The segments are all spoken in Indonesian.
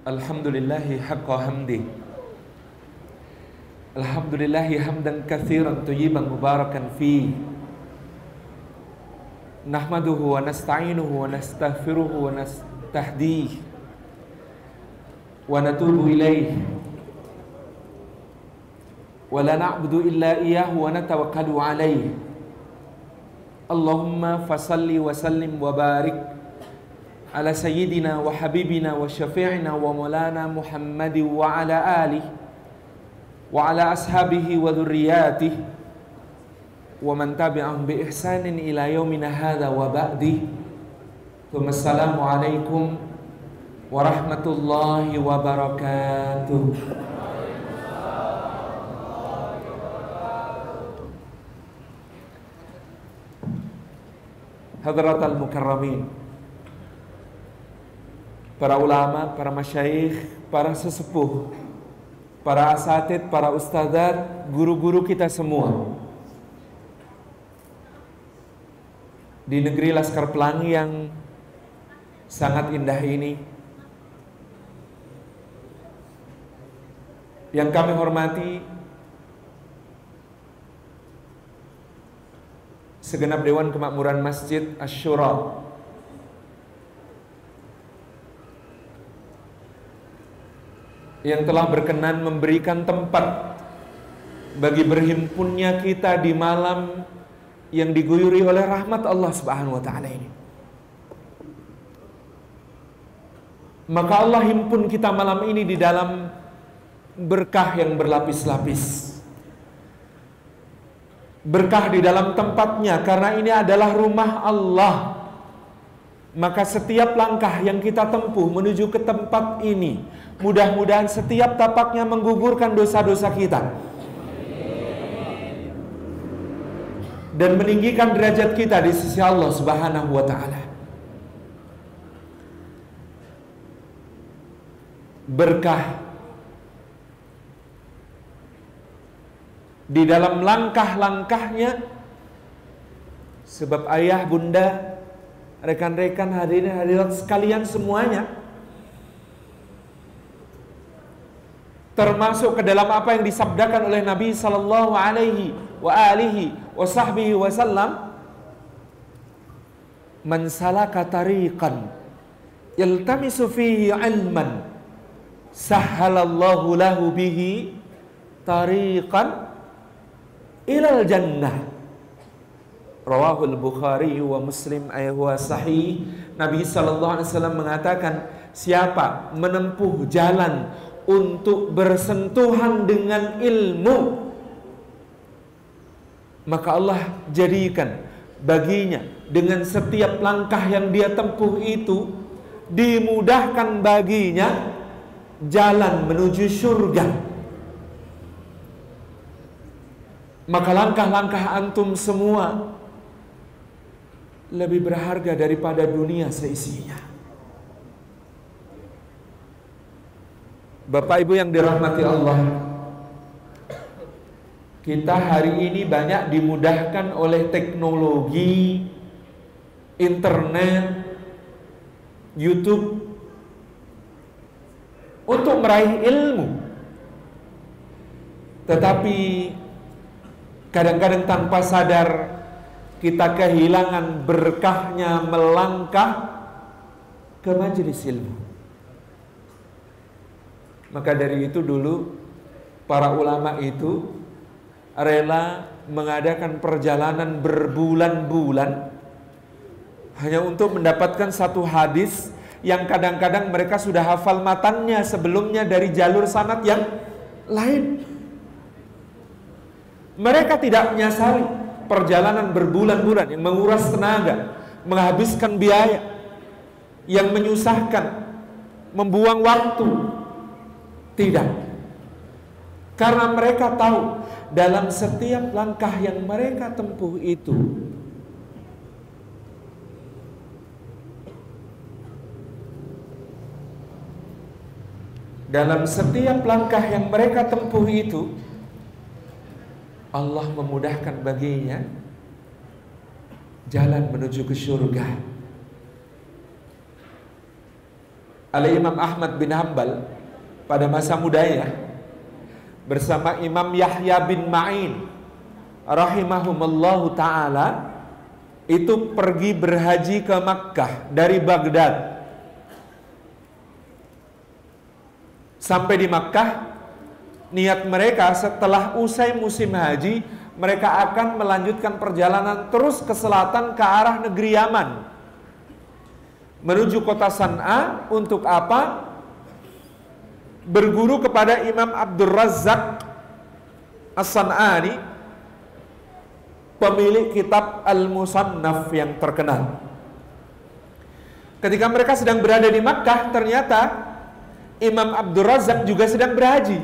Alhamdulillahi haqqa hamdi. Alhamdulillahi hamdan kathiran tayyiban mubarakan fi Nahmaduhu wa nasta'inuhu wa nastaghfiruhu wa nastahdih. Wa natubu ilayh. Wa la na'budu illa iyahu wa natawakkalu alayh. Allahumma fasalli wa sallim على سيدنا وحبيبنا وشفيعنا ومولانا محمد وعلى آله وعلى أصحابه وذرياته ومن تبعهم بإحسان إلى يومنا هذا وبعده ثم السلام عليكم ورحمة الله وبركاته. Hadrat al-Mukarramin Para ulama, para masyaikh, para sesepuh Para asatid, para ustadzat, guru-guru kita semua. Di negeri Laskar Pelangi yang sangat indah ini Yang kami hormati segenap Dewan Kemakmuran Masjid Ashura yang telah berkenan memberikan tempat bagi berhimpunnya kita di malam yang diguyuri oleh rahmat Allah Subhanahu wa taala ini. Maka Allah himpun kita malam ini di dalam berkah yang berlapis-lapis berkah di dalam tempatnya karena ini adalah rumah Allah. Maka setiap langkah yang kita tempuh menuju ke tempat ini, mudah-mudahan setiap tapaknya menggugurkan dosa-dosa kita. Dan meninggikan derajat kita di sisi Allah Subhanahu wa taala. Berkah di dalam langkah-langkahnya sebab ayah, bunda, rekan-rekan hadirin hadirat sekalian semuanya termasuk ke dalam apa yang disabdakan oleh Nabi sallallahu alaihi wa alihi wa sahbihi wasallam man salaka tariqan yaltamisu fihi ilman sahhalallahu lahu bihi tariqan ilal jannah. Rawahul Bukhari wa Muslim ayat sahih. Nabi sallallahu alaihi wasallam mengatakan siapa menempuh jalan untuk bersentuhan dengan ilmu maka Allah jadikan baginya dengan setiap langkah yang dia tempuh itu dimudahkan baginya jalan menuju surga maka langkah-langkah antum semua lebih berharga daripada dunia seisinya. Bapak Ibu yang dirahmati Allah, kita hari ini banyak dimudahkan oleh teknologi, internet, YouTube untuk meraih ilmu. Tetapi Kadang-kadang tanpa sadar kita kehilangan berkahnya melangkah ke majelis ilmu. Maka dari itu dulu para ulama itu rela mengadakan perjalanan berbulan-bulan hanya untuk mendapatkan satu hadis yang kadang-kadang mereka sudah hafal matannya sebelumnya dari jalur sanat yang lain. Mereka tidak menyesali perjalanan berbulan-bulan yang menguras tenaga, menghabiskan biaya, yang menyusahkan, membuang waktu. Tidak. Karena mereka tahu dalam setiap langkah yang mereka tempuh itu dalam setiap langkah yang mereka tempuh itu Allah memudahkan baginya jalan menuju ke surga. oleh Imam Ahmad bin Hambal pada masa mudanya bersama Imam Yahya bin Ma'in rahimahumallahu taala itu pergi berhaji ke Makkah dari Baghdad. Sampai di Makkah niat mereka setelah usai musim haji mereka akan melanjutkan perjalanan terus ke selatan ke arah negeri Yaman. Menuju kota San'a untuk apa? Berguru kepada Imam Abdul Razak As-San'ani pemilik kitab Al-Musannaf yang terkenal. Ketika mereka sedang berada di Makkah, ternyata Imam Abdul Razak juga sedang berhaji.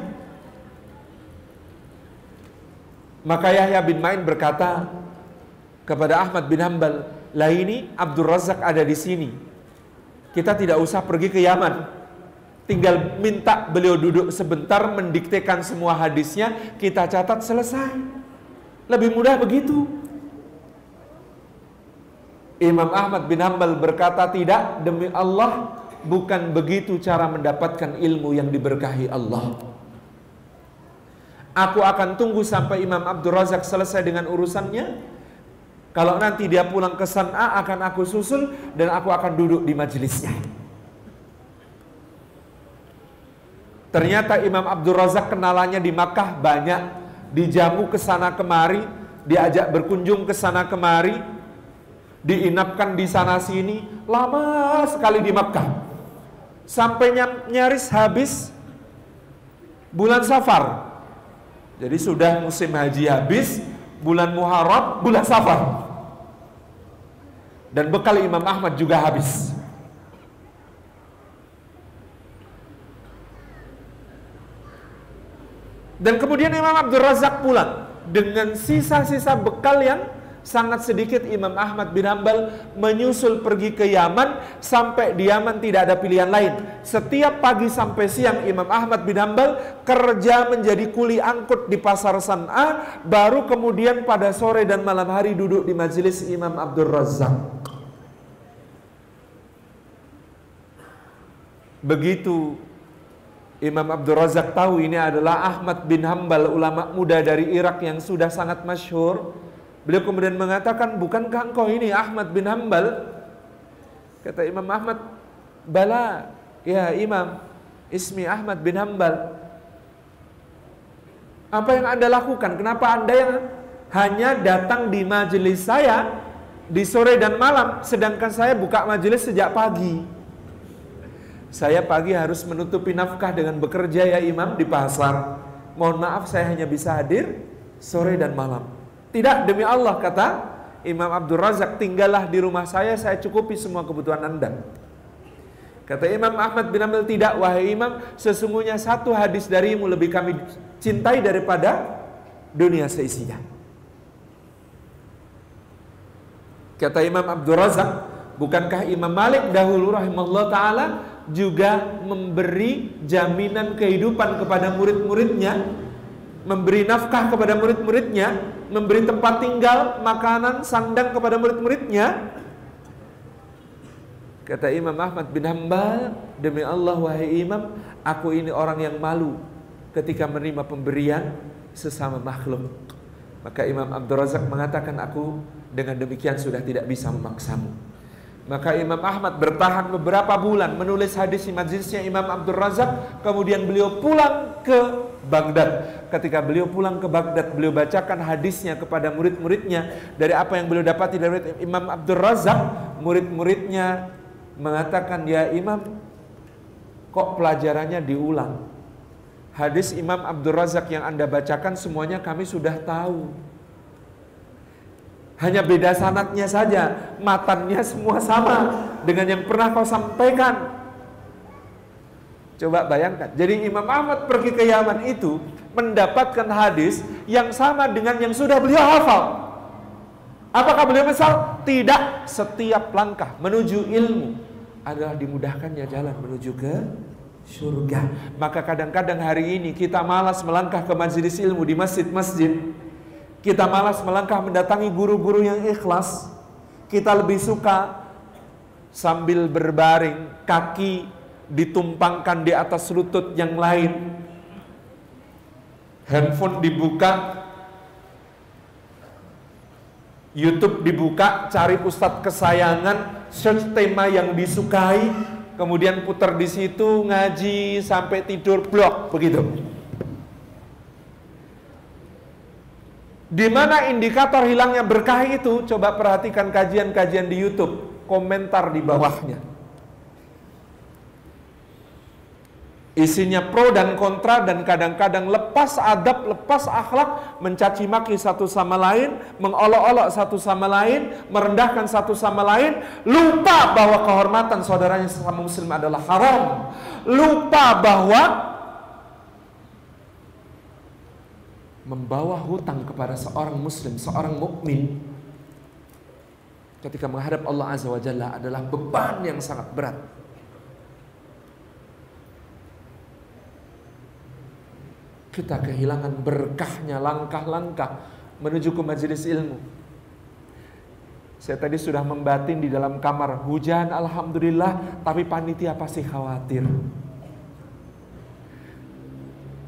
Maka Yahya bin Ma'in berkata kepada Ahmad bin Hambal, lah ini Abdul Razak ada di sini. Kita tidak usah pergi ke Yaman. Tinggal minta beliau duduk sebentar mendiktekan semua hadisnya, kita catat selesai. Lebih mudah begitu. Imam Ahmad bin Hambal berkata tidak demi Allah bukan begitu cara mendapatkan ilmu yang diberkahi Allah. Aku akan tunggu sampai Imam Abdul Razak selesai dengan urusannya. Kalau nanti dia pulang ke San'a akan aku susul dan aku akan duduk di majelisnya. Ternyata Imam Abdul Razak kenalannya di Makkah banyak, dijamu ke sana kemari, diajak berkunjung ke sana kemari, diinapkan di sana sini, lama sekali di Makkah. Sampai nyaris habis bulan Safar. Jadi sudah musim haji habis, bulan Muharram, bulan Safar. Dan bekal Imam Ahmad juga habis. Dan kemudian Imam Abdul Razak pulang dengan sisa-sisa bekal yang sangat sedikit Imam Ahmad bin Hambal menyusul pergi ke Yaman sampai di Yaman tidak ada pilihan lain. Setiap pagi sampai siang Imam Ahmad bin Hambal kerja menjadi kuli angkut di pasar San'a, baru kemudian pada sore dan malam hari duduk di majelis Imam Abdul Razak. Begitu Imam Abdul Razak tahu ini adalah Ahmad bin Hambal ulama muda dari Irak yang sudah sangat masyhur Beliau kemudian mengatakan, bukankah engkau ini Ahmad bin Hambal? Kata Imam Ahmad, bala, ya Imam, ismi Ahmad bin Hambal. Apa yang anda lakukan? Kenapa anda yang hanya datang di majelis saya di sore dan malam, sedangkan saya buka majelis sejak pagi? Saya pagi harus menutupi nafkah dengan bekerja ya imam di pasar. Mohon maaf saya hanya bisa hadir sore dan malam. Tidak demi Allah kata Imam Abdul Razak tinggallah di rumah saya saya cukupi semua kebutuhan anda. Kata Imam Ahmad bin Amil tidak wahai Imam sesungguhnya satu hadis darimu lebih kami cintai daripada dunia seisinya. Kata Imam Abdul Razak bukankah Imam Malik dahulu rahimahullah taala juga memberi jaminan kehidupan kepada murid-muridnya memberi nafkah kepada murid-muridnya memberi tempat tinggal, makanan, sandang kepada murid-muridnya. Kata Imam Ahmad bin Hambal, demi Allah wahai Imam, aku ini orang yang malu ketika menerima pemberian sesama makhluk. Maka Imam Abdul Razak mengatakan aku dengan demikian sudah tidak bisa memaksamu. Maka Imam Ahmad bertahan beberapa bulan menulis hadis di majlisnya Imam Abdul Razak. Kemudian beliau pulang ke Baghdad. Ketika beliau pulang ke Baghdad, beliau bacakan hadisnya kepada murid-muridnya. Dari apa yang beliau dapati dari Imam Abdul Razak, murid-muridnya mengatakan, Ya Imam, kok pelajarannya diulang? Hadis Imam Abdul Razak yang anda bacakan semuanya kami sudah tahu. Hanya beda sanatnya saja, matannya semua sama dengan yang pernah kau sampaikan. Coba bayangkan. Jadi Imam Ahmad pergi ke Yaman itu mendapatkan hadis yang sama dengan yang sudah beliau hafal. Apakah beliau misal? Tidak. Setiap langkah menuju ilmu adalah dimudahkannya jalan menuju ke surga. Maka kadang-kadang hari ini kita malas melangkah ke majelis ilmu di masjid-masjid kita malas melangkah mendatangi guru-guru yang ikhlas. Kita lebih suka sambil berbaring, kaki ditumpangkan di atas lutut yang lain. Handphone dibuka, YouTube dibuka, cari ustadz kesayangan, search tema yang disukai, kemudian putar di situ ngaji sampai tidur blok begitu. Di mana indikator hilangnya berkah itu? Coba perhatikan kajian-kajian di YouTube, komentar di bawahnya. Isinya pro dan kontra dan kadang-kadang lepas adab, lepas akhlak, mencaci maki satu sama lain, mengolok-olok satu sama lain, merendahkan satu sama lain, lupa bahwa kehormatan saudaranya sesama muslim adalah haram. Lupa bahwa membawa hutang kepada seorang muslim, seorang mukmin ketika menghadap Allah Azza wa Jalla adalah beban yang sangat berat. kita kehilangan berkahnya langkah-langkah menuju ke majelis ilmu. Saya tadi sudah membatin di dalam kamar hujan alhamdulillah tapi panitia pasti khawatir.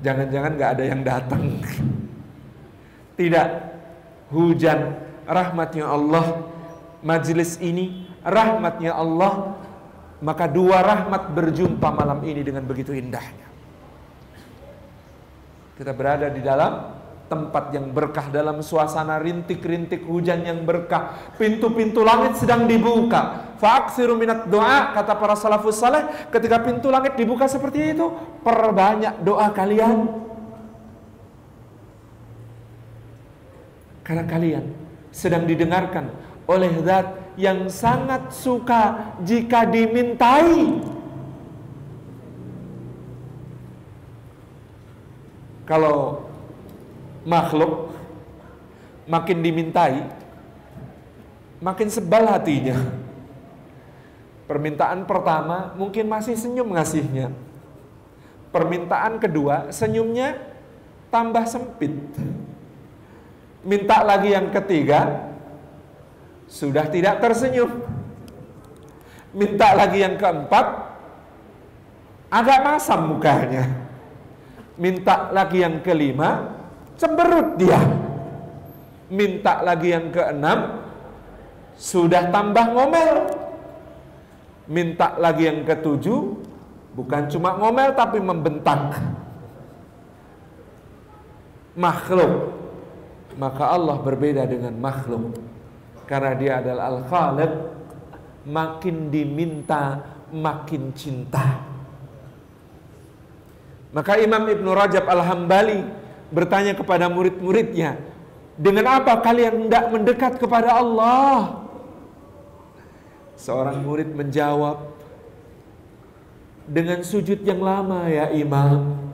Jangan-jangan gak ada yang datang. Tidak. Hujan rahmatnya Allah majelis ini rahmatnya Allah maka dua rahmat berjumpa malam ini dengan begitu indahnya. Kita berada di dalam tempat yang berkah dalam suasana rintik-rintik hujan yang berkah. Pintu-pintu langit sedang dibuka. Fa'aksiru minat doa, kata para salafus saleh, ketika pintu langit dibuka seperti itu, perbanyak doa kalian. Karena kalian sedang didengarkan oleh zat yang sangat suka jika dimintai. Kalau makhluk makin dimintai, makin sebal hatinya. Permintaan pertama mungkin masih senyum ngasihnya. Permintaan kedua senyumnya tambah sempit. Minta lagi yang ketiga sudah tidak tersenyum. Minta lagi yang keempat agak masam mukanya minta lagi yang kelima, cemberut dia. Minta lagi yang keenam, sudah tambah ngomel. Minta lagi yang ketujuh, bukan cuma ngomel tapi membentak. Makhluk. Maka Allah berbeda dengan makhluk. Karena dia adalah Al-Khaliq, makin diminta, makin cinta. Maka Imam Ibn Rajab Al-Hambali bertanya kepada murid-muridnya, dengan apa kalian tidak mendekat kepada Allah? Seorang murid menjawab, dengan sujud yang lama ya Imam.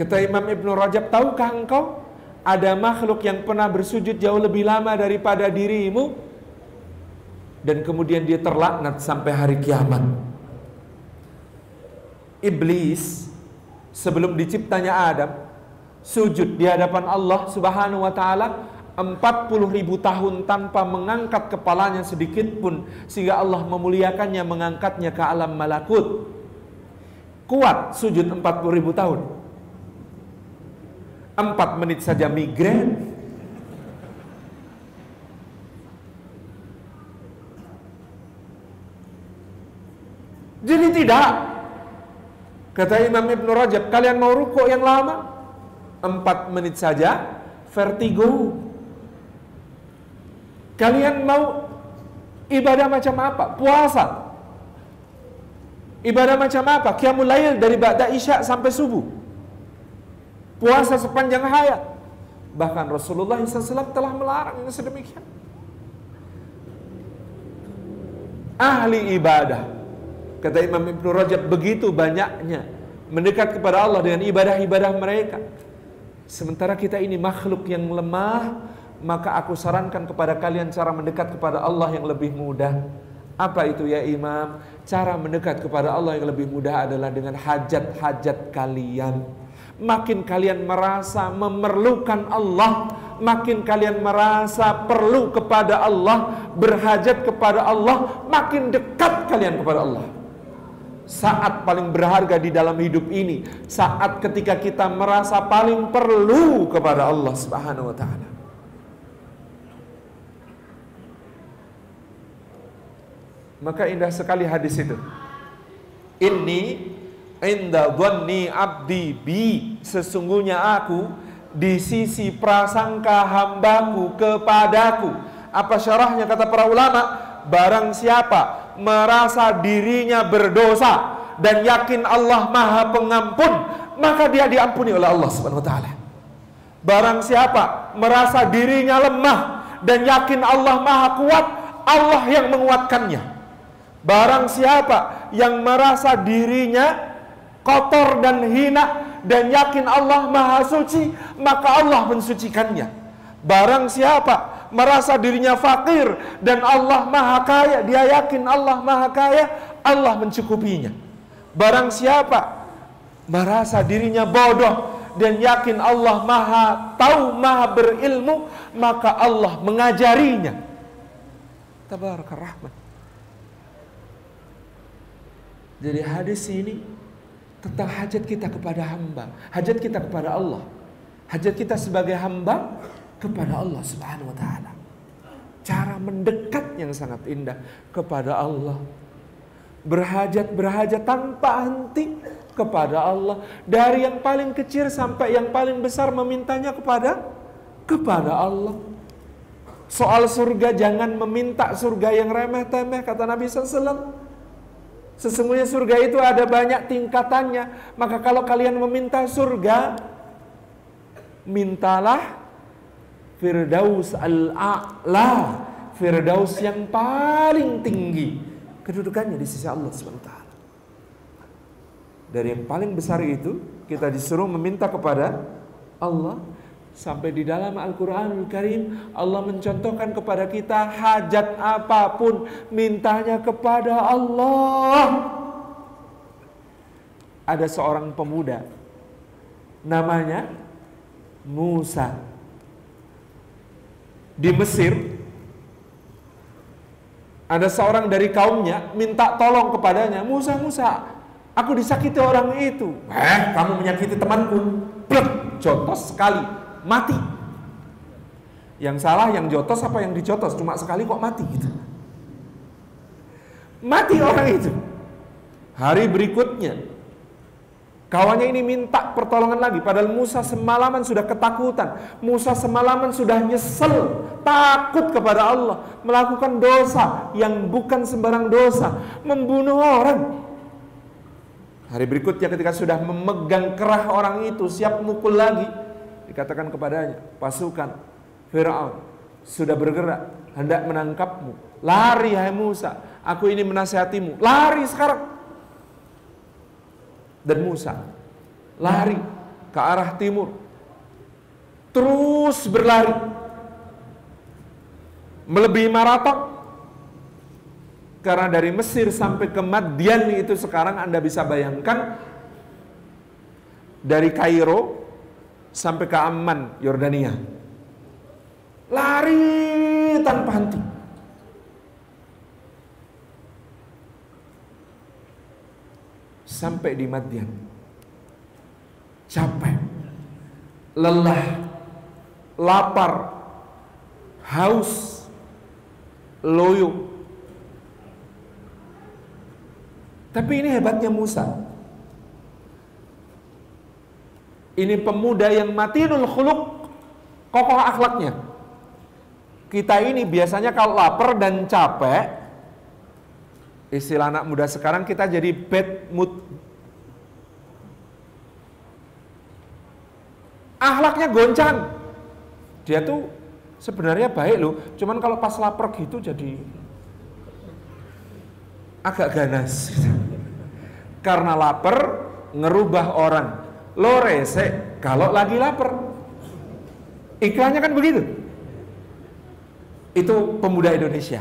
Kata Imam Ibn Rajab, tahukah engkau ada makhluk yang pernah bersujud jauh lebih lama daripada dirimu? Dan kemudian dia terlaknat sampai hari kiamat. Iblis sebelum diciptanya Adam sujud di hadapan Allah Subhanahu wa taala 40 ribu tahun tanpa mengangkat kepalanya sedikit pun sehingga Allah memuliakannya mengangkatnya ke alam malakut. Kuat sujud 40 ribu tahun 4 menit saja migrain jadi tidak Kata Imam Ibn Rajab, kalian mau rukuk yang lama? Empat menit saja, vertigo. Kalian mau ibadah macam apa? Puasa. Ibadah macam apa? Qiyamul dari Ba'da Isya sampai subuh. Puasa sepanjang hayat. Bahkan Rasulullah SAW telah melarang yang sedemikian. Ahli ibadah Kata Imam Ibn Rajab begitu banyaknya mendekat kepada Allah dengan ibadah-ibadah mereka. Sementara kita ini makhluk yang lemah, maka aku sarankan kepada kalian cara mendekat kepada Allah yang lebih mudah. Apa itu ya Imam? Cara mendekat kepada Allah yang lebih mudah adalah dengan hajat-hajat kalian. Makin kalian merasa memerlukan Allah, makin kalian merasa perlu kepada Allah, berhajat kepada Allah, makin dekat kalian kepada Allah. Saat paling berharga di dalam hidup ini, saat ketika kita merasa paling perlu kepada Allah Subhanahu wa taala. Maka indah sekali hadis itu. Ini inda dhanni abdi bi. Sesungguhnya aku di sisi prasangka hambaku kepadaku. Apa syarahnya kata para ulama? Barang siapa merasa dirinya berdosa dan yakin Allah maha pengampun maka dia diampuni oleh Allah subhanahu wa ta'ala. Barang siapa merasa dirinya lemah dan yakin Allah maha kuat Allah yang menguatkannya. Barang siapa yang merasa dirinya kotor dan hina dan yakin Allah maha suci, maka Allah mensucikannya. Barang siapa merasa dirinya fakir dan Allah maha kaya, dia yakin Allah maha kaya, Allah mencukupinya. Barang siapa merasa dirinya bodoh dan yakin Allah maha tahu, maha berilmu, maka Allah mengajarinya. Tabarakar. Jadi hadis ini tentang hajat kita kepada hamba, hajat kita kepada Allah, hajat kita sebagai hamba kepada Allah Subhanahu wa taala. Cara mendekat yang sangat indah kepada Allah. Berhajat-berhajat tanpa henti kepada Allah dari yang paling kecil sampai yang paling besar memintanya kepada kepada Allah. Soal surga jangan meminta surga yang remeh-temeh kata Nabi SAW Sesungguhnya surga itu ada banyak tingkatannya. Maka kalau kalian meminta surga, mintalah Firdaus al-A'la. Firdaus yang paling tinggi kedudukannya di sisi Allah SWT. Dari yang paling besar itu, kita disuruh meminta kepada Allah Sampai di dalam Al-Quranul Karim Allah mencontohkan kepada kita hajat apa pun mintanya kepada Allah. Ada seorang pemuda namanya Musa di Mesir. Ada seorang dari kaumnya minta tolong kepadanya, Musa, Musa, aku disakiti orang itu. Eh, kamu menyakiti temanku. Plek, jotos sekali mati. Yang salah yang jotos apa yang dijotos? Cuma sekali kok mati gitu. Mati orang itu. Hari berikutnya Kawannya ini minta pertolongan lagi Padahal Musa semalaman sudah ketakutan Musa semalaman sudah nyesel Takut kepada Allah Melakukan dosa yang bukan sembarang dosa Membunuh orang Hari berikutnya ketika sudah memegang kerah orang itu Siap mukul lagi dikatakan kepadanya, pasukan Firaun sudah bergerak hendak menangkapmu. Lari hai Musa, aku ini menasihatimu. Lari sekarang. Dan Musa lari ke arah timur. Terus berlari. Melebihi maraton. Karena dari Mesir sampai ke Madian itu sekarang Anda bisa bayangkan dari Kairo sampai ke Amman, Yordania. Lari tanpa henti. Sampai di Madian. Capek. Lelah. Lapar. Haus. Loyo. Tapi ini hebatnya Musa. Ini pemuda yang matinul khuluk, kokoh akhlaknya. Kita ini biasanya kalau lapar dan capek, istilah anak muda sekarang kita jadi bad mood. Akhlaknya goncang. Dia tuh sebenarnya baik loh, cuman kalau pas lapar gitu jadi agak ganas. Karena lapar ngerubah orang lo rese kalau lagi lapar. Iklannya kan begitu. Itu pemuda Indonesia.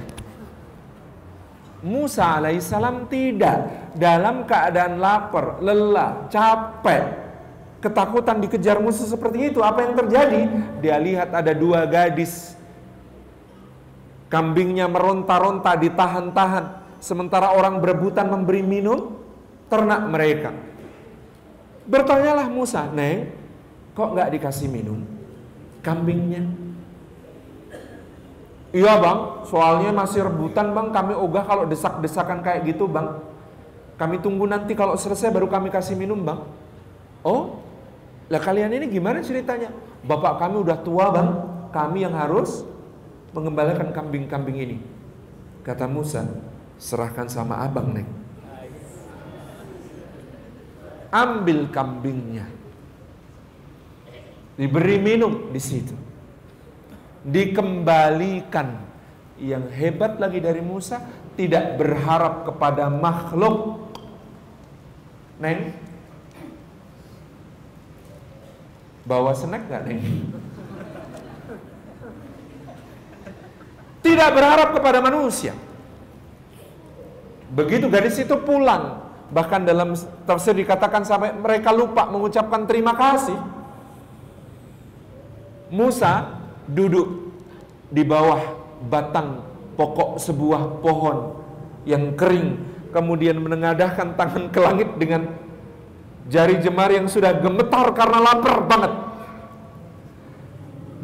Musa alaihissalam tidak dalam keadaan lapar, lelah, capek. ketakutan dikejar musuh seperti itu. Apa yang terjadi? Dia lihat ada dua gadis. Kambingnya meronta-ronta, ditahan-tahan. Sementara orang berebutan memberi minum ternak mereka. Bertanyalah Musa, Neng, kok nggak dikasih minum? Kambingnya. Iya bang, soalnya masih rebutan bang, kami ogah kalau desak-desakan kayak gitu bang. Kami tunggu nanti kalau selesai baru kami kasih minum bang. Oh, lah kalian ini gimana ceritanya? Bapak kami udah tua bang, kami yang harus mengembalikan kambing-kambing ini. Kata Musa, serahkan sama abang neng. Ambil kambingnya. Diberi minum di situ. Dikembalikan. Yang hebat lagi dari Musa, tidak berharap kepada makhluk. Neng, Bawa snack gak nih? Tidak berharap kepada manusia. Begitu gadis itu pulang, bahkan dalam tafsir dikatakan sampai mereka lupa mengucapkan terima kasih. Musa duduk di bawah batang pokok sebuah pohon yang kering, kemudian menengadahkan tangan ke langit dengan Jari jemari yang sudah gemetar karena lapar banget.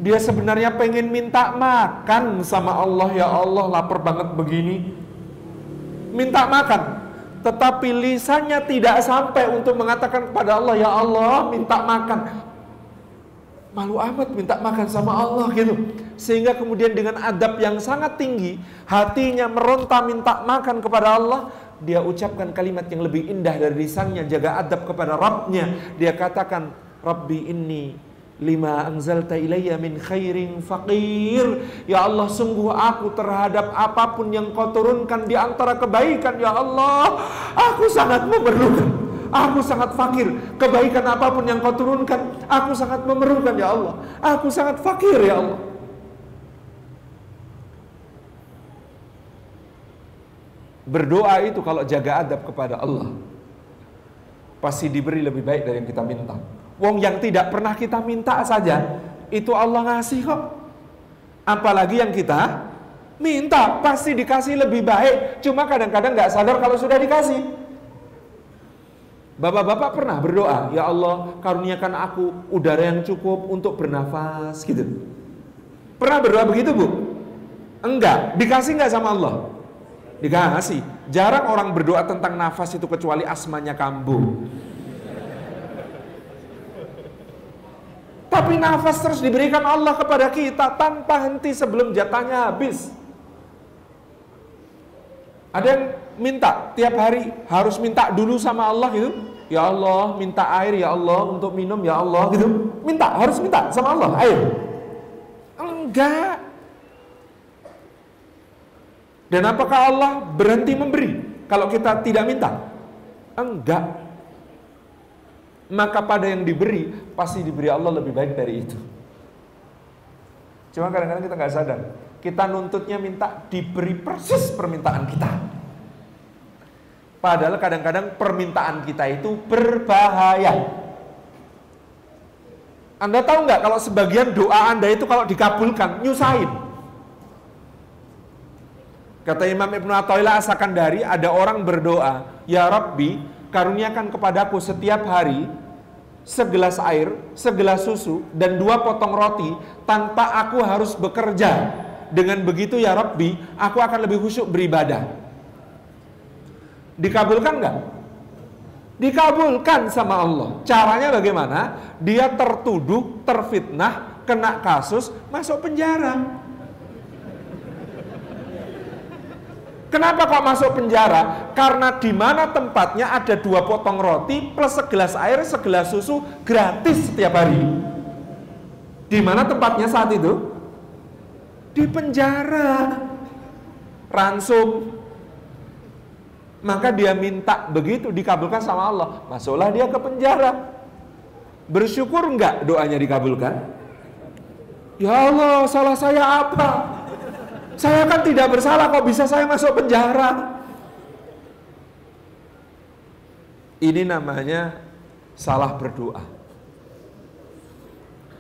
Dia sebenarnya pengen minta makan sama Allah. Ya Allah lapar banget begini. Minta makan. Tetapi lisannya tidak sampai untuk mengatakan kepada Allah. Ya Allah minta makan. Malu amat minta makan sama Allah gitu. Sehingga kemudian dengan adab yang sangat tinggi. Hatinya meronta minta makan kepada Allah dia ucapkan kalimat yang lebih indah dari lisannya, jaga adab kepada Rabbnya. Dia katakan, Rabbi inni lima anzalta ilayya min khairin faqir. Ya Allah, sungguh aku terhadap apa pun yang kau turunkan di antara kebaikan, ya Allah, aku sangat memerlukan. Aku sangat fakir. Kebaikan apa pun yang kau turunkan, aku sangat memerlukan, ya Allah. Aku sangat fakir, ya Allah. Berdoa itu kalau jaga adab kepada Allah pasti diberi lebih baik dari yang kita minta. Wong yang tidak pernah kita minta saja itu Allah ngasih kok. Apalagi yang kita minta pasti dikasih lebih baik. Cuma kadang-kadang nggak sadar kalau sudah dikasih. Bapak-bapak pernah berdoa, ya Allah karuniakan aku udara yang cukup untuk bernafas gitu. Pernah berdoa begitu bu? Enggak, dikasih nggak sama Allah? Dikasih. Jarang orang berdoa tentang nafas itu kecuali asmanya kambuh. Tapi nafas terus diberikan Allah kepada kita tanpa henti sebelum jatahnya habis. Ada yang minta tiap hari harus minta dulu sama Allah gitu. Ya Allah, minta air ya Allah untuk minum ya Allah gitu. Minta, harus minta sama Allah air. Enggak. Dan apakah Allah berhenti memberi kalau kita tidak minta? Enggak. Maka pada yang diberi pasti diberi Allah lebih baik dari itu. Cuma kadang-kadang kita nggak sadar. Kita nuntutnya minta diberi persis permintaan kita. Padahal kadang-kadang permintaan kita itu berbahaya. Anda tahu nggak kalau sebagian doa Anda itu kalau dikabulkan nyusahin. Kata Imam Ibn Atta'illah Asakandari, ada orang berdoa, Ya Rabbi, karuniakan kepadaku setiap hari segelas air, segelas susu, dan dua potong roti tanpa aku harus bekerja. Dengan begitu ya Rabbi, aku akan lebih khusyuk beribadah. Dikabulkan nggak? Dikabulkan sama Allah. Caranya bagaimana? Dia tertuduh, terfitnah, kena kasus, masuk penjara. Kenapa kok masuk penjara? Karena di mana tempatnya ada dua potong roti plus segelas air, segelas susu gratis setiap hari. Di mana tempatnya saat itu? Di penjara. Ransum. Maka dia minta begitu dikabulkan sama Allah. Masuklah dia ke penjara. Bersyukur enggak doanya dikabulkan? Ya Allah, salah saya apa? Saya kan tidak bersalah kok bisa saya masuk penjara. Ini namanya salah berdoa.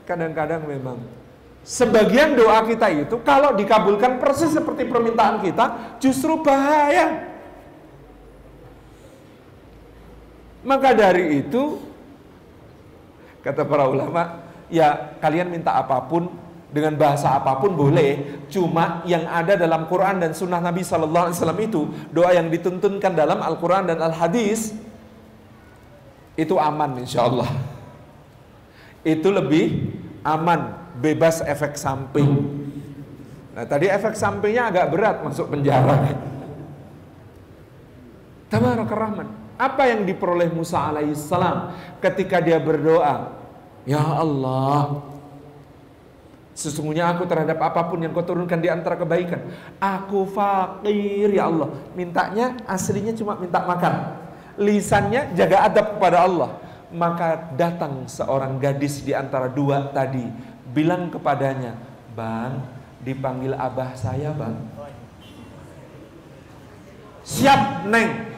kadang-kadang memang sebagian doa kita itu kalau dikabulkan persis seperti permintaan kita justru bahaya. Maka dari itu kata para ulama, ya kalian minta apa pun dengan bahasa apa pun boleh, cuma yang ada dalam Quran dan Sunnah Nabi Sallallahu Alaihi Wasallam itu doa yang dituntunkan dalam Al Quran dan Al Hadis itu aman insya Allah. Itu lebih aman bebas efek samping. Nah tadi efek sampingnya agak berat masuk penjara. Tabarakar Rahman. Apa yang diperoleh Musa alaihissalam ketika dia berdoa? Ya Allah, Sesungguhnya aku terhadap apa pun yang kau turunkan di antara kebaikan. Aku fakir ya Allah. Mintanya aslinya cuma minta makan. Lisannya jaga adab kepada Allah. Maka datang seorang gadis di antara dua tadi bilang kepadanya, "Bang, dipanggil abah saya, Bang." Siap, Neng.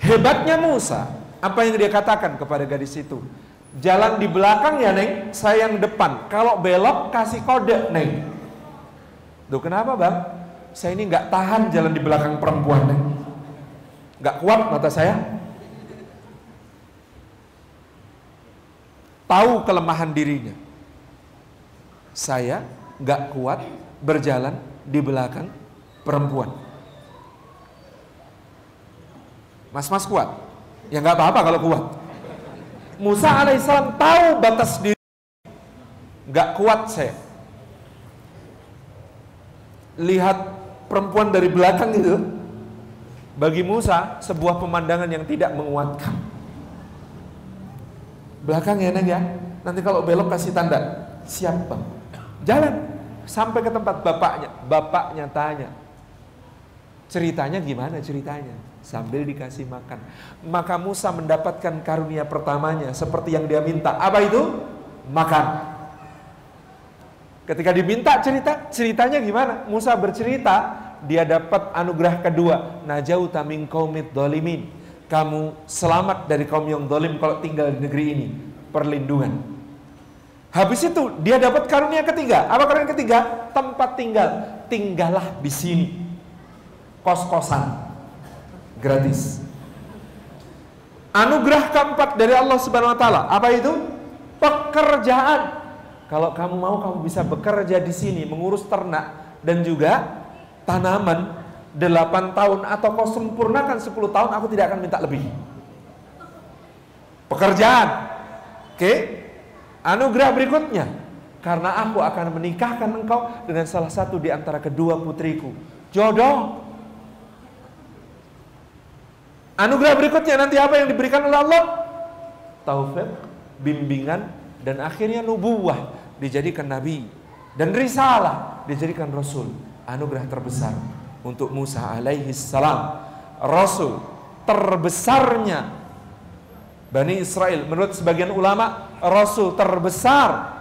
Hebatnya Musa, apa yang dia katakan kepada gadis itu? Jalan di belakang ya, Neng, saya yang depan. Kalau belok kasih kode, Neng. Tuh kenapa, Bang? Saya ini nggak tahan jalan di belakang perempuan, Neng. Nggak kuat mata saya. tahu kelemahan dirinya. Saya nggak kuat berjalan di belakang perempuan. Mas-mas kuat? Ya nggak apa-apa kalau kuat. Musa alaihissalam tahu batas diri. Nggak kuat saya. Lihat perempuan dari belakang itu. Bagi Musa sebuah pemandangan yang tidak menguatkan. Belakang ya neng ya. Nanti kalau belok kasih tanda. Siap bang. Jalan. Sampai ke tempat bapaknya. Bapaknya tanya. Ceritanya gimana ceritanya sambil dikasih makan maka Musa mendapatkan karunia pertamanya seperti yang dia minta apa itu makan ketika diminta cerita ceritanya gimana Musa bercerita dia dapat anugerah kedua najau taming kaumid dolimin kamu selamat dari kaum yang dolim kalau tinggal di negeri ini. Perlindungan. Habis itu dia dapat karunia ketiga. Apa karunia ketiga? Tempat tinggal. Tinggallah di sini. Kos-kosan. Gratis. Anugerah keempat dari Allah Subhanahu wa taala. Apa itu? Pekerjaan. Kalau kamu mau kamu bisa bekerja di sini mengurus ternak dan juga tanaman 8 tahun atau kau sempurnakan 10 tahun aku tidak akan minta lebih pekerjaan oke anugerah berikutnya karena aku akan menikahkan engkau dengan salah satu di antara kedua putriku jodoh anugerah berikutnya nanti apa yang diberikan oleh Allah? Taufik bimbingan dan akhirnya nubuah dijadikan nabi. Dan risalah dijadikan rasul. Anugerah terbesar untuk Musa alaihi salam. Rasul terbesarnya Bani Israel. Menurut sebagian ulama rasul terbesar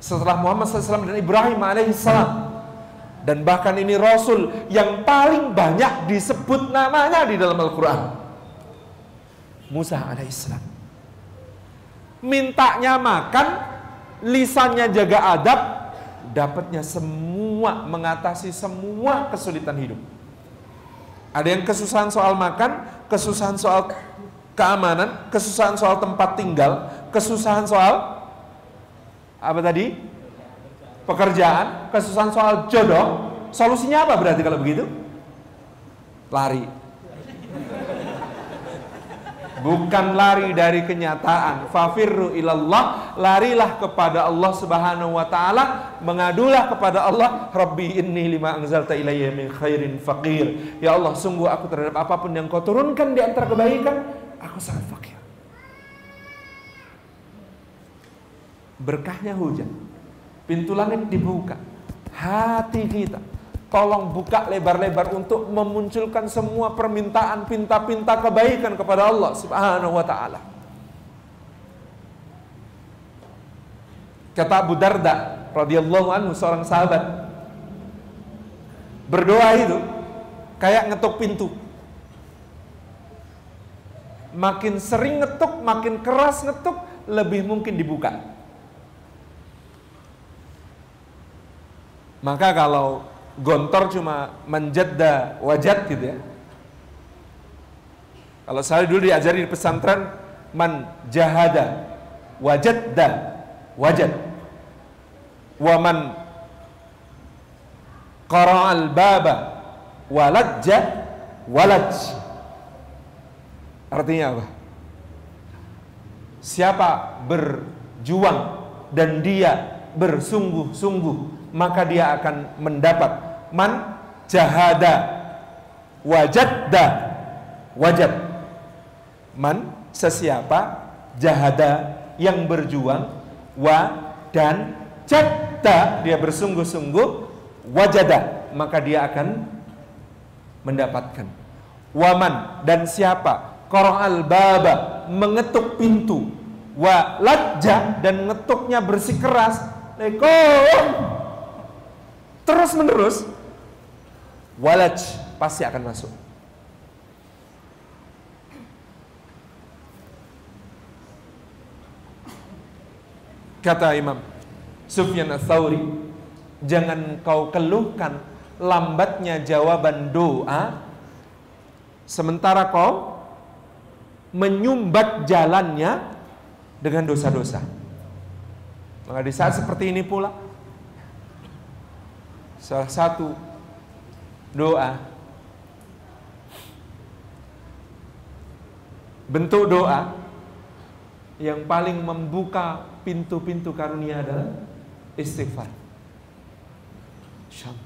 setelah Muhammad SAW dan Ibrahim alaihi salam dan bahkan ini rasul yang paling banyak disebut namanya di dalam Al-Quran Musa alaihissalam mintanya makan lisannya jaga adab dapatnya semua mengatasi semua kesulitan hidup. Ada yang kesusahan soal makan, kesusahan soal keamanan, kesusahan soal tempat tinggal, kesusahan soal apa tadi? Pekerjaan, kesusahan soal jodoh. Solusinya apa berarti kalau begitu? Lari. Bukan lari dari kenyataan. Fafirru ilallah, larilah kepada Allah Subhanahu wa taala, mengadulah kepada Allah, Rabbi inni lima anzalta ilayya min khairin faqir. Ya Allah, sungguh aku terhadap apa pun yang kau turunkan di antara kebaikan, aku sangat fakir. Berkahnya hujan. Pintu langit dibuka. Hati kita Tolong buka lebar-lebar untuk memunculkan semua permintaan pinta-pinta kebaikan kepada Allah Subhanahu wa taala. Kata Abu Darda radhiyallahu anhu seorang sahabat berdoa itu kayak ngetuk pintu. Makin sering ngetuk, makin keras ngetuk, lebih mungkin dibuka. Maka kalau gontor cuma menjadda wajat gitu ya. Kalau saya dulu diajari di pesantren man jahada wajadda wajad. Wa man qara'al baba walajja walaj. Artinya apa? Siapa berjuang dan dia bersungguh-sungguh maka dia akan mendapat man jahada wajadda wajad. Man sesiapa jahada yang berjuang wa dan jadda dia bersungguh-sungguh wajada maka dia akan mendapatkan. Waman dan siapa? Al baba mengetuk pintu. Wa lajja dan ngetuknya bersikeras. Leko terus menerus walaj pasti akan masuk Kata Imam Sufyan Ats-Tsauri, jangan kau keluhkan lambatnya jawaban doa sementara kau menyumbat jalannya dengan dosa-dosa. Maka di saat seperti ini pula salah satu doa bentuk doa yang paling membuka pintu-pintu karunia adalah istighfar. Syam.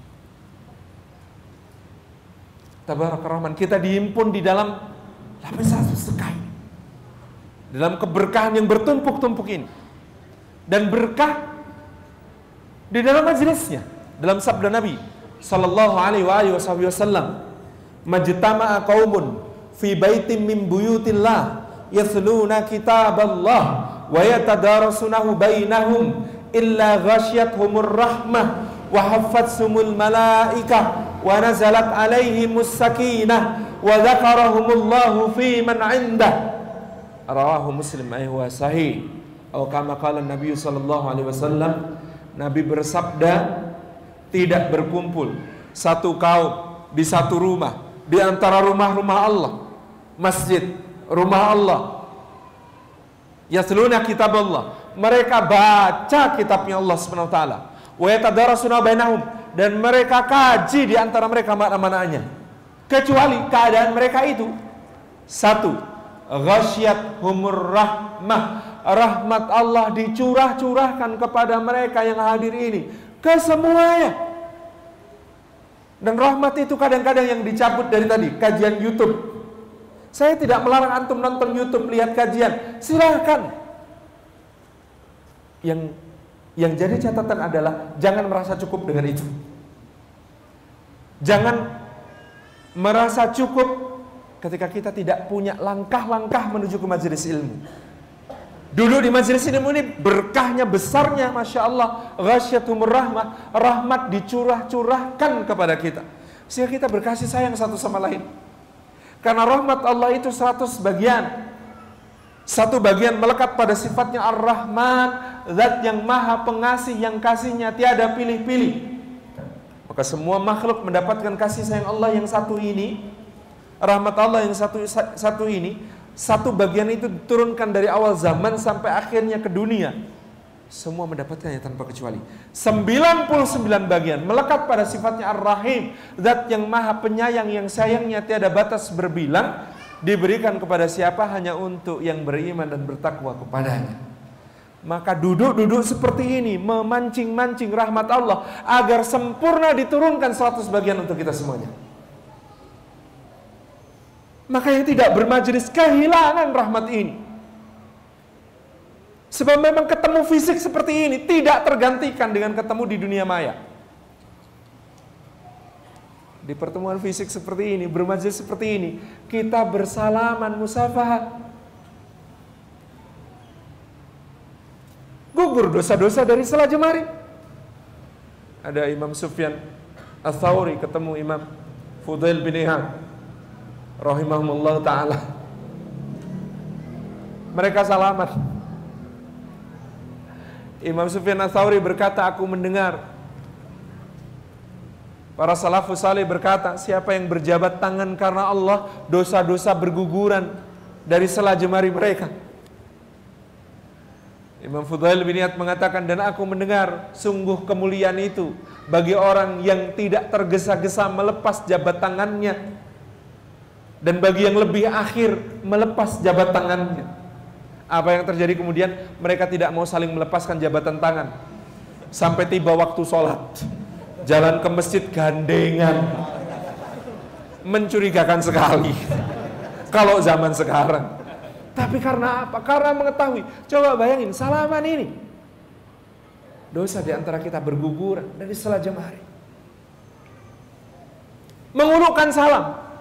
Tabarak Rahman. Kita dihimpun di dalam lapisan sekai. Dalam keberkahan yang bertumpuk-tumpuk ini. Dan berkah di dalam majelisnya. Dalam sabda Nabi sallallahu alaihi wasallam, "Majtama'a qaumun fi baitin min buyutillah yasluna kitaballah wa yatadarasunahu bainahum illa ghasyiyatuhumur rahmah wa haffatsumul malaikah wa nazalat alaihimus sakinah wa dzakarahumullahu fi man 'indah. Rawahu muslim ayhuwa sahih. Atau kama qala Nabi sallallahu alaihi wasallam Nabi bersabda tidak berkumpul satu kaum di satu rumah di antara rumah-rumah Allah masjid rumah Allah Yasluna kitab Allah. Mereka baca kitabnya Allah Subhanahu wa taala. Wa yatadarasuna bainahum dan mereka kaji di antara mereka makna-maknanya. Kecuali keadaan mereka itu satu, ghasyat humur rahmah. Rahmat Allah dicurah-curahkan kepada mereka yang hadir ini ke semuanya. Dan rahmat itu kadang-kadang yang dicabut dari tadi kajian YouTube saya tidak melarang antum nonton YouTube lihat kajian, silahkan. Yang yang jadi catatan adalah jangan merasa cukup dengan itu. Jangan merasa cukup ketika kita tidak punya langkah-langkah menuju ke majelis ilmu. Dulu di majelis ilmu ini berkahnya besarnya Masya Allah Ghasyatumur rahmah Rahmat dicurah-curahkan kepada kita Sehingga kita berkasih sayang satu sama lain karena rahmat Allah itu 100 bagian. Satu bagian melekat pada sifatnya Ar-Rahman, zat yang maha pengasih, yang kasihnya tiada pilih-pilih. Maka semua makhluk mendapatkan kasih sayang Allah yang satu ini, rahmat Allah yang satu satu ini, satu bagian itu diturunkan dari awal zaman sampai akhirnya ke dunia semua mendapatkannya tanpa kecuali. 99 bagian melekat pada sifatnya Ar-Rahim, zat yang maha penyayang yang sayangnya tiada batas berbilang, diberikan kepada siapa hanya untuk yang beriman dan bertakwa kepadanya. Maka duduk-duduk seperti ini memancing-mancing rahmat Allah agar sempurna diturunkan 100 bagian untuk kita semuanya. Maka yang tidak bermajelis kehilangan rahmat ini. Sebab memang ketemu fisik seperti ini tidak tergantikan dengan ketemu di dunia maya. Di pertemuan fisik seperti ini, bermajelis seperti ini, kita bersalaman musafahat. Gugur dosa-dosa dari salah jemari. Ada Imam Sufyan Al-Thawri ketemu Imam Fudail bin Ihan rahimahumullah taala. Mereka salaman. Imam Sufyan Atsauri berkata, aku mendengar Para salafus salih berkata, siapa yang berjabat tangan karena Allah, dosa-dosa berguguran dari sela jemari mereka. Imam Fudail bin Iyad mengatakan, dan aku mendengar sungguh kemuliaan itu bagi orang yang tidak tergesa-gesa melepas jabat tangannya dan bagi yang lebih akhir melepas jabat tangannya. Apa yang terjadi kemudian? Mereka tidak mau saling melepaskan jabatan tangan. Sampai tiba waktu sholat. Jalan ke masjid gandengan. Mencurigakan sekali. Kalau zaman sekarang. Tapi karena apa? karena mengetahui. Coba bayangin salaman ini. Dosa di antara kita berguguran dari setelah jemari. Mengulurkan salam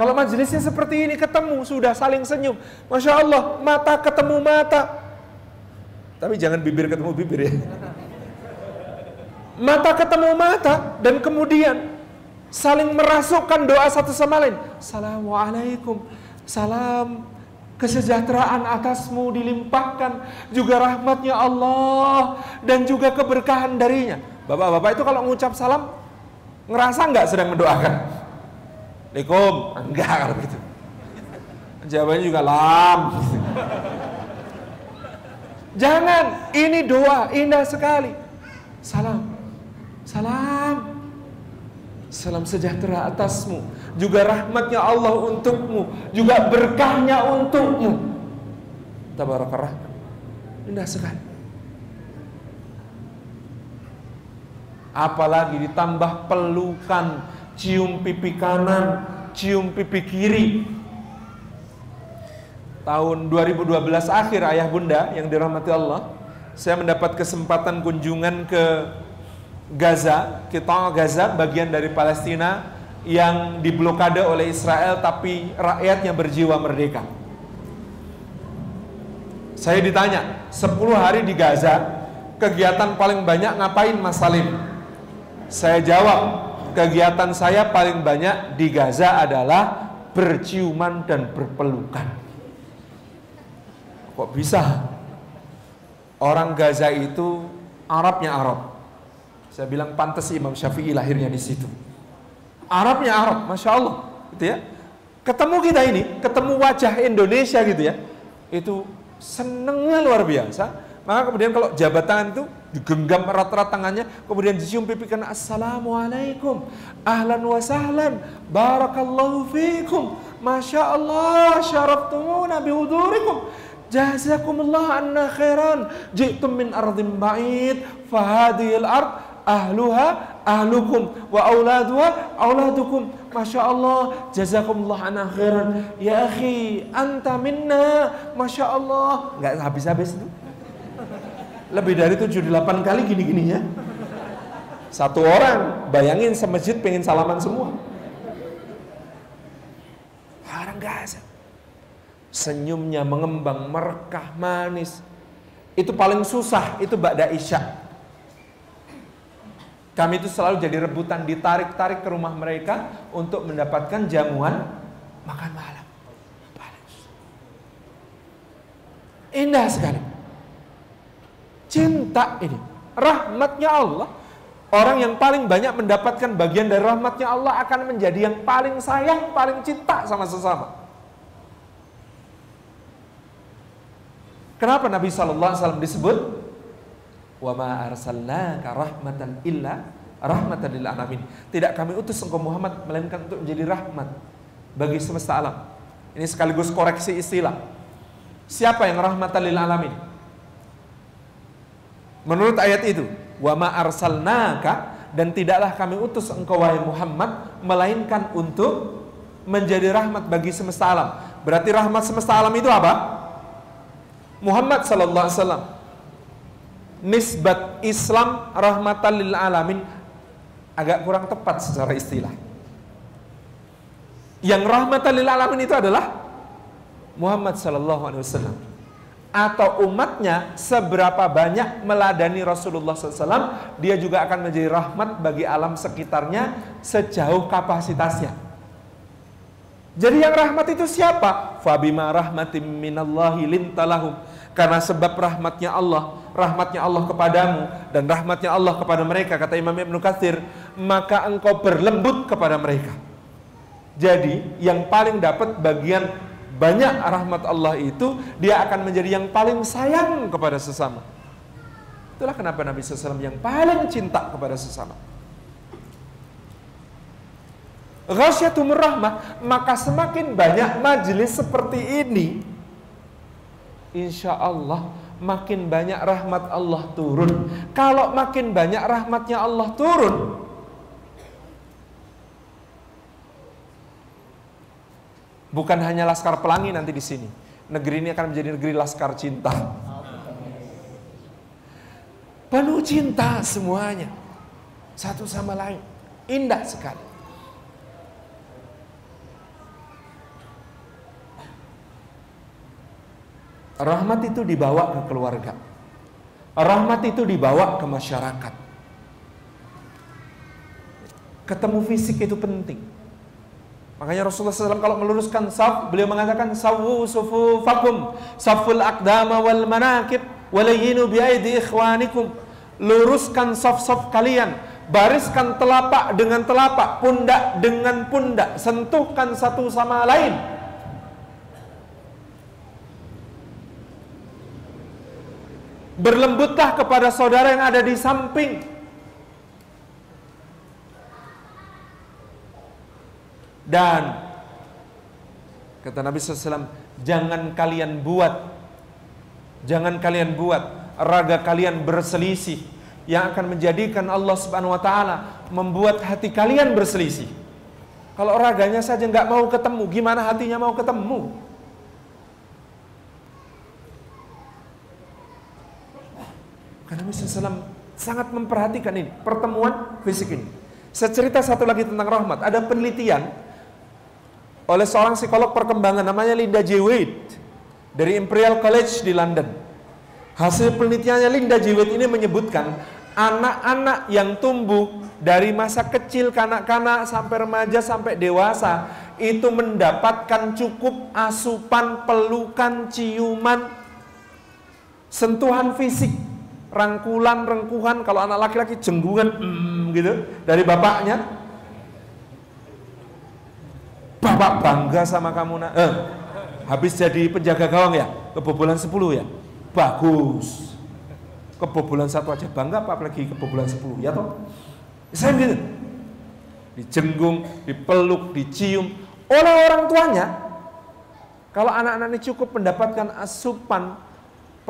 kalau majelisnya seperti ini ketemu sudah saling senyum Masya Allah mata ketemu mata tapi jangan bibir ketemu bibir ya mata ketemu mata dan kemudian saling merasukkan doa satu sama lain. Assalamualaikum, salam kesejahteraan atasmu dilimpahkan juga rahmatnya Allah dan juga keberkahan darinya. Bapak-bapak itu kalau mengucap salam ngerasa nggak sedang mendoakan? Assalamualaikum, enggak kalau gitu. Jawabannya juga lam. Jangan, ini doa indah sekali. Salam Salam. Salam sejahtera atasmu. Juga rahmatnya Allah untukmu. Juga berkahnya untukmu. Tabarakallah. Indah sekali. Apalagi ditambah pelukan, cium pipi kanan, cium pipi kiri. Tahun 2012 akhir ayah bunda yang dirahmati Allah, saya mendapat kesempatan kunjungan ke Gaza, kita Gaza bagian dari Palestina yang diblokade oleh Israel tapi rakyatnya berjiwa merdeka. Saya ditanya, 10 hari di Gaza, kegiatan paling banyak ngapain Mas Salim? Saya jawab, kegiatan saya paling banyak di Gaza adalah berciuman dan berpelukan. Kok bisa? Orang Gaza itu Arabnya Arab, saya bilang pantas Imam Syafi'i lahirnya di situ. Arabnya Arab, masya Allah, gitu ya. Ketemu kita ini, ketemu wajah Indonesia gitu ya, itu senengnya luar biasa. Maka kemudian kalau jabat tangan itu digenggam erat-erat tangannya, kemudian dicium pipi karena Assalamualaikum, ahlan wa sahlan, barakallahu fikum, masya Allah, syaraftumuna bihudurikum. Jazakumullah anna khairan. Jitum min ardim ba'id. Fahadihil ard ahluha ahlukum. Wa auladuha auladukum. Masya Allah Jazakumullah ana khairan. Ya akhi Anta minna. Masya Allah Nggak habis-habis itu Lebih dari 7-8 kali gini-gininya. Satu orang Bayangin semajid pengen salaman semua. Orang Gaza Senyumnya mengembang Merekah manis. Itu paling susah Itu Ba'da Isya kami itu selalu jadi rebutan ditarik-tarik ke rumah mereka untuk mendapatkan jamuan makan malam. Indah sekali. Cinta ini, rahmatnya Allah. Orang yang paling banyak mendapatkan bagian dari rahmatnya Allah akan menjadi yang paling sayang, paling cinta sama sesama. Kenapa Nabi SAW disebut Wa ma arsalnaka rahmatan illa rahmatan lil alamin. Tidak kami utus engkau Muhammad melainkan untuk menjadi rahmat bagi semesta alam. Ini sekaligus koreksi istilah. Siapa yang rahmatan lil alamin? Menurut ayat itu, wa ma arsalnaka dan tidaklah kami utus engkau wahai Muhammad melainkan untuk menjadi rahmat bagi semesta alam. Berarti rahmat semesta alam itu apa? Muhammad sallallahu alaihi wasallam nisbat Islam rahmatan lil alamin agak kurang tepat secara istilah. Yang rahmatan lil alamin itu adalah Muhammad sallallahu alaihi wasallam atau umatnya seberapa banyak meladani Rasulullah SAW, dia juga akan menjadi rahmat bagi alam sekitarnya sejauh kapasitasnya. Jadi yang rahmat itu siapa? Fabima rahmatim minallahi lintalahum Karena sebab rahmatnya Allah, rahmatnya Allah kepadamu dan rahmatnya Allah kepada mereka, kata Imam Ibn Katsir, maka engkau berlembut kepada mereka. Jadi yang paling dapat bagian banyak rahmat Allah itu, dia akan menjadi yang paling sayang kepada sesama. Itulah kenapa Nabi SAW yang paling cinta kepada sesama. Ghasyatumur rahmah, maka semakin banyak majelis seperti ini, insya Allah makin banyak rahmat Allah turun. Kalau makin banyak rahmatnya Allah turun, bukan hanya laskar pelangi nanti di sini. Negeri ini akan menjadi negeri laskar cinta. Penuh cinta semuanya. Satu sama lain. Indah sekali. Rahmat itu dibawa ke keluarga. Rahmat itu dibawa ke masyarakat. Ketemu fisik itu penting. Makanya Rasulullah SAW kalau meluruskan saf, beliau mengatakan sawu sufu fakum, saful akdama wal manakib, walayinu biaidi ikhwanikum. Luruskan saf-saf kalian, bariskan telapak dengan telapak, pundak dengan pundak, sentuhkan satu sama lain Berlembutlah kepada saudara yang ada di samping. Dan kata Nabi SAW, jangan kalian buat, jangan kalian buat raga kalian berselisih yang akan menjadikan Allah Subhanahu Wa Taala membuat hati kalian berselisih. Kalau raganya saja nggak mau ketemu, gimana hatinya mau ketemu? Karena Nabi SAW sangat memperhatikan ini, pertemuan fisik ini. Saya cerita satu lagi tentang rahmat. Ada penelitian oleh seorang psikolog perkembangan namanya Linda J. Wade dari Imperial College di London. Hasil penelitiannya Linda J. Wade ini menyebutkan anak-anak yang tumbuh dari masa kecil kanak-kanak sampai remaja sampai dewasa itu mendapatkan cukup asupan pelukan ciuman sentuhan fisik rangkulan, rengkuhan, kalau anak laki-laki jenggungan mm, gitu dari bapaknya. Bapak bangga sama kamu nak. Eh, habis jadi penjaga gawang ya, kebobolan 10 ya. Bagus. Kebobolan satu aja bangga apa apalagi kebobolan 10 ya toh? Saya gitu. Dijenggung, dipeluk, dicium oleh orang tuanya. Kalau anak-anak ini cukup mendapatkan asupan